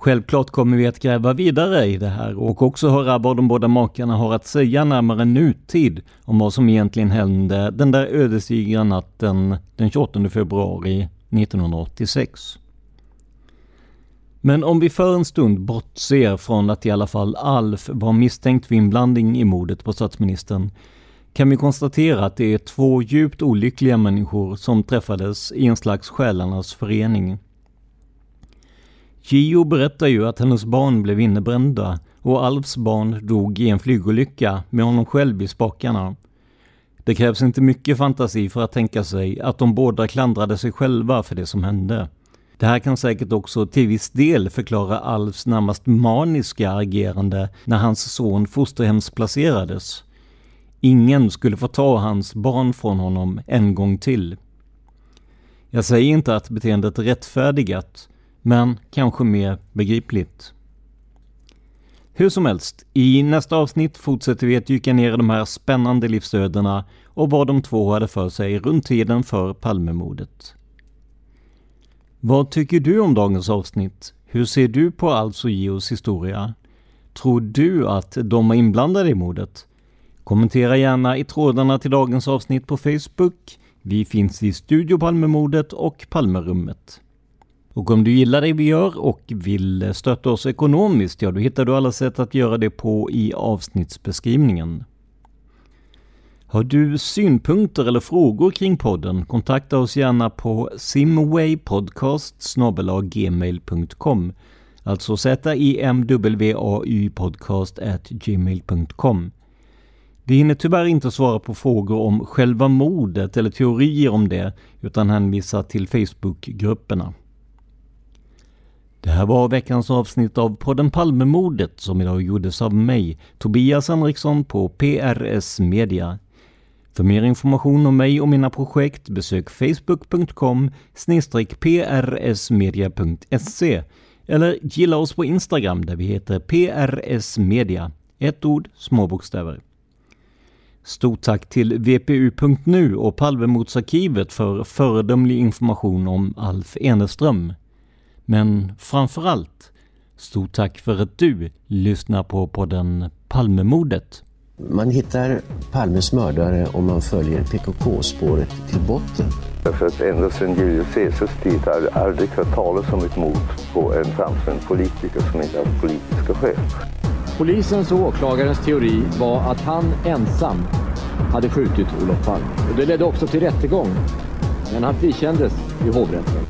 Självklart kommer vi att gräva vidare i det här och också höra vad de båda makarna har att säga närmare nutid om vad som egentligen hände den där ödesdigra natten den 28 februari 1986. Men om vi för en stund bortser från att i alla fall Alf var misstänkt för inblandning i mordet på statsministern kan vi konstatera att det är två djupt olyckliga människor som träffades i en slags själarnas förening. Gio berättar ju att hennes barn blev innebrända och Alfs barn dog i en flygolycka med honom själv i spakarna. Det krävs inte mycket fantasi för att tänka sig att de båda klandrade sig själva för det som hände. Det här kan säkert också till viss del förklara Alfs närmast maniska agerande när hans son fosterhemsplacerades. Ingen skulle få ta hans barn från honom en gång till. Jag säger inte att beteendet är rättfärdigat, men kanske mer begripligt. Hur som helst, i nästa avsnitt fortsätter vi att dyka ner i de här spännande livsödena och vad de två hade för sig runt tiden för Palmemordet. Vad tycker du om dagens avsnitt? Hur ser du på Alfs och Geos historia? Tror du att de är inblandade i mordet? Kommentera gärna i trådarna till dagens avsnitt på Facebook. Vi finns i Studio Palmemordet och Palmerummet. Och om du gillar det vi gör och vill stötta oss ekonomiskt, ja då hittar du alla sätt att göra det på i avsnittsbeskrivningen. Har du synpunkter eller frågor kring podden? Kontakta oss gärna på simwaypodcast gmail.com Alltså z-i-m-w-a-y podcast gmail.com Vi hinner tyvärr inte svara på frågor om själva mordet eller teorier om det, utan hänvisar till Facebookgrupperna. Det här var veckans avsnitt av podden Palmemordet som idag gjordes av mig, Tobias Henriksson på PRS Media. För mer information om mig och mina projekt besök facebook.com prsmedia.se eller gilla oss på Instagram där vi heter prsmedia. Ett ord, små bokstäver. Stort tack till vpu.nu och Palmemordsarkivet för föredömlig information om Alf Eneström. Men framför allt, stort tack för att du lyssnar på podden Palmemordet. Man hittar Palmes mördare om man följer PKK-spåret till botten. Därför att ända sedan Julius Caesars tid har jag aldrig hört talas om ett mord på en framstående politiker som inte haft politiska skäl. Polisens och åklagarens teori var att han ensam hade skjutit Olof Palme. Och det ledde också till rättegång. Men han frikändes i hovrätten.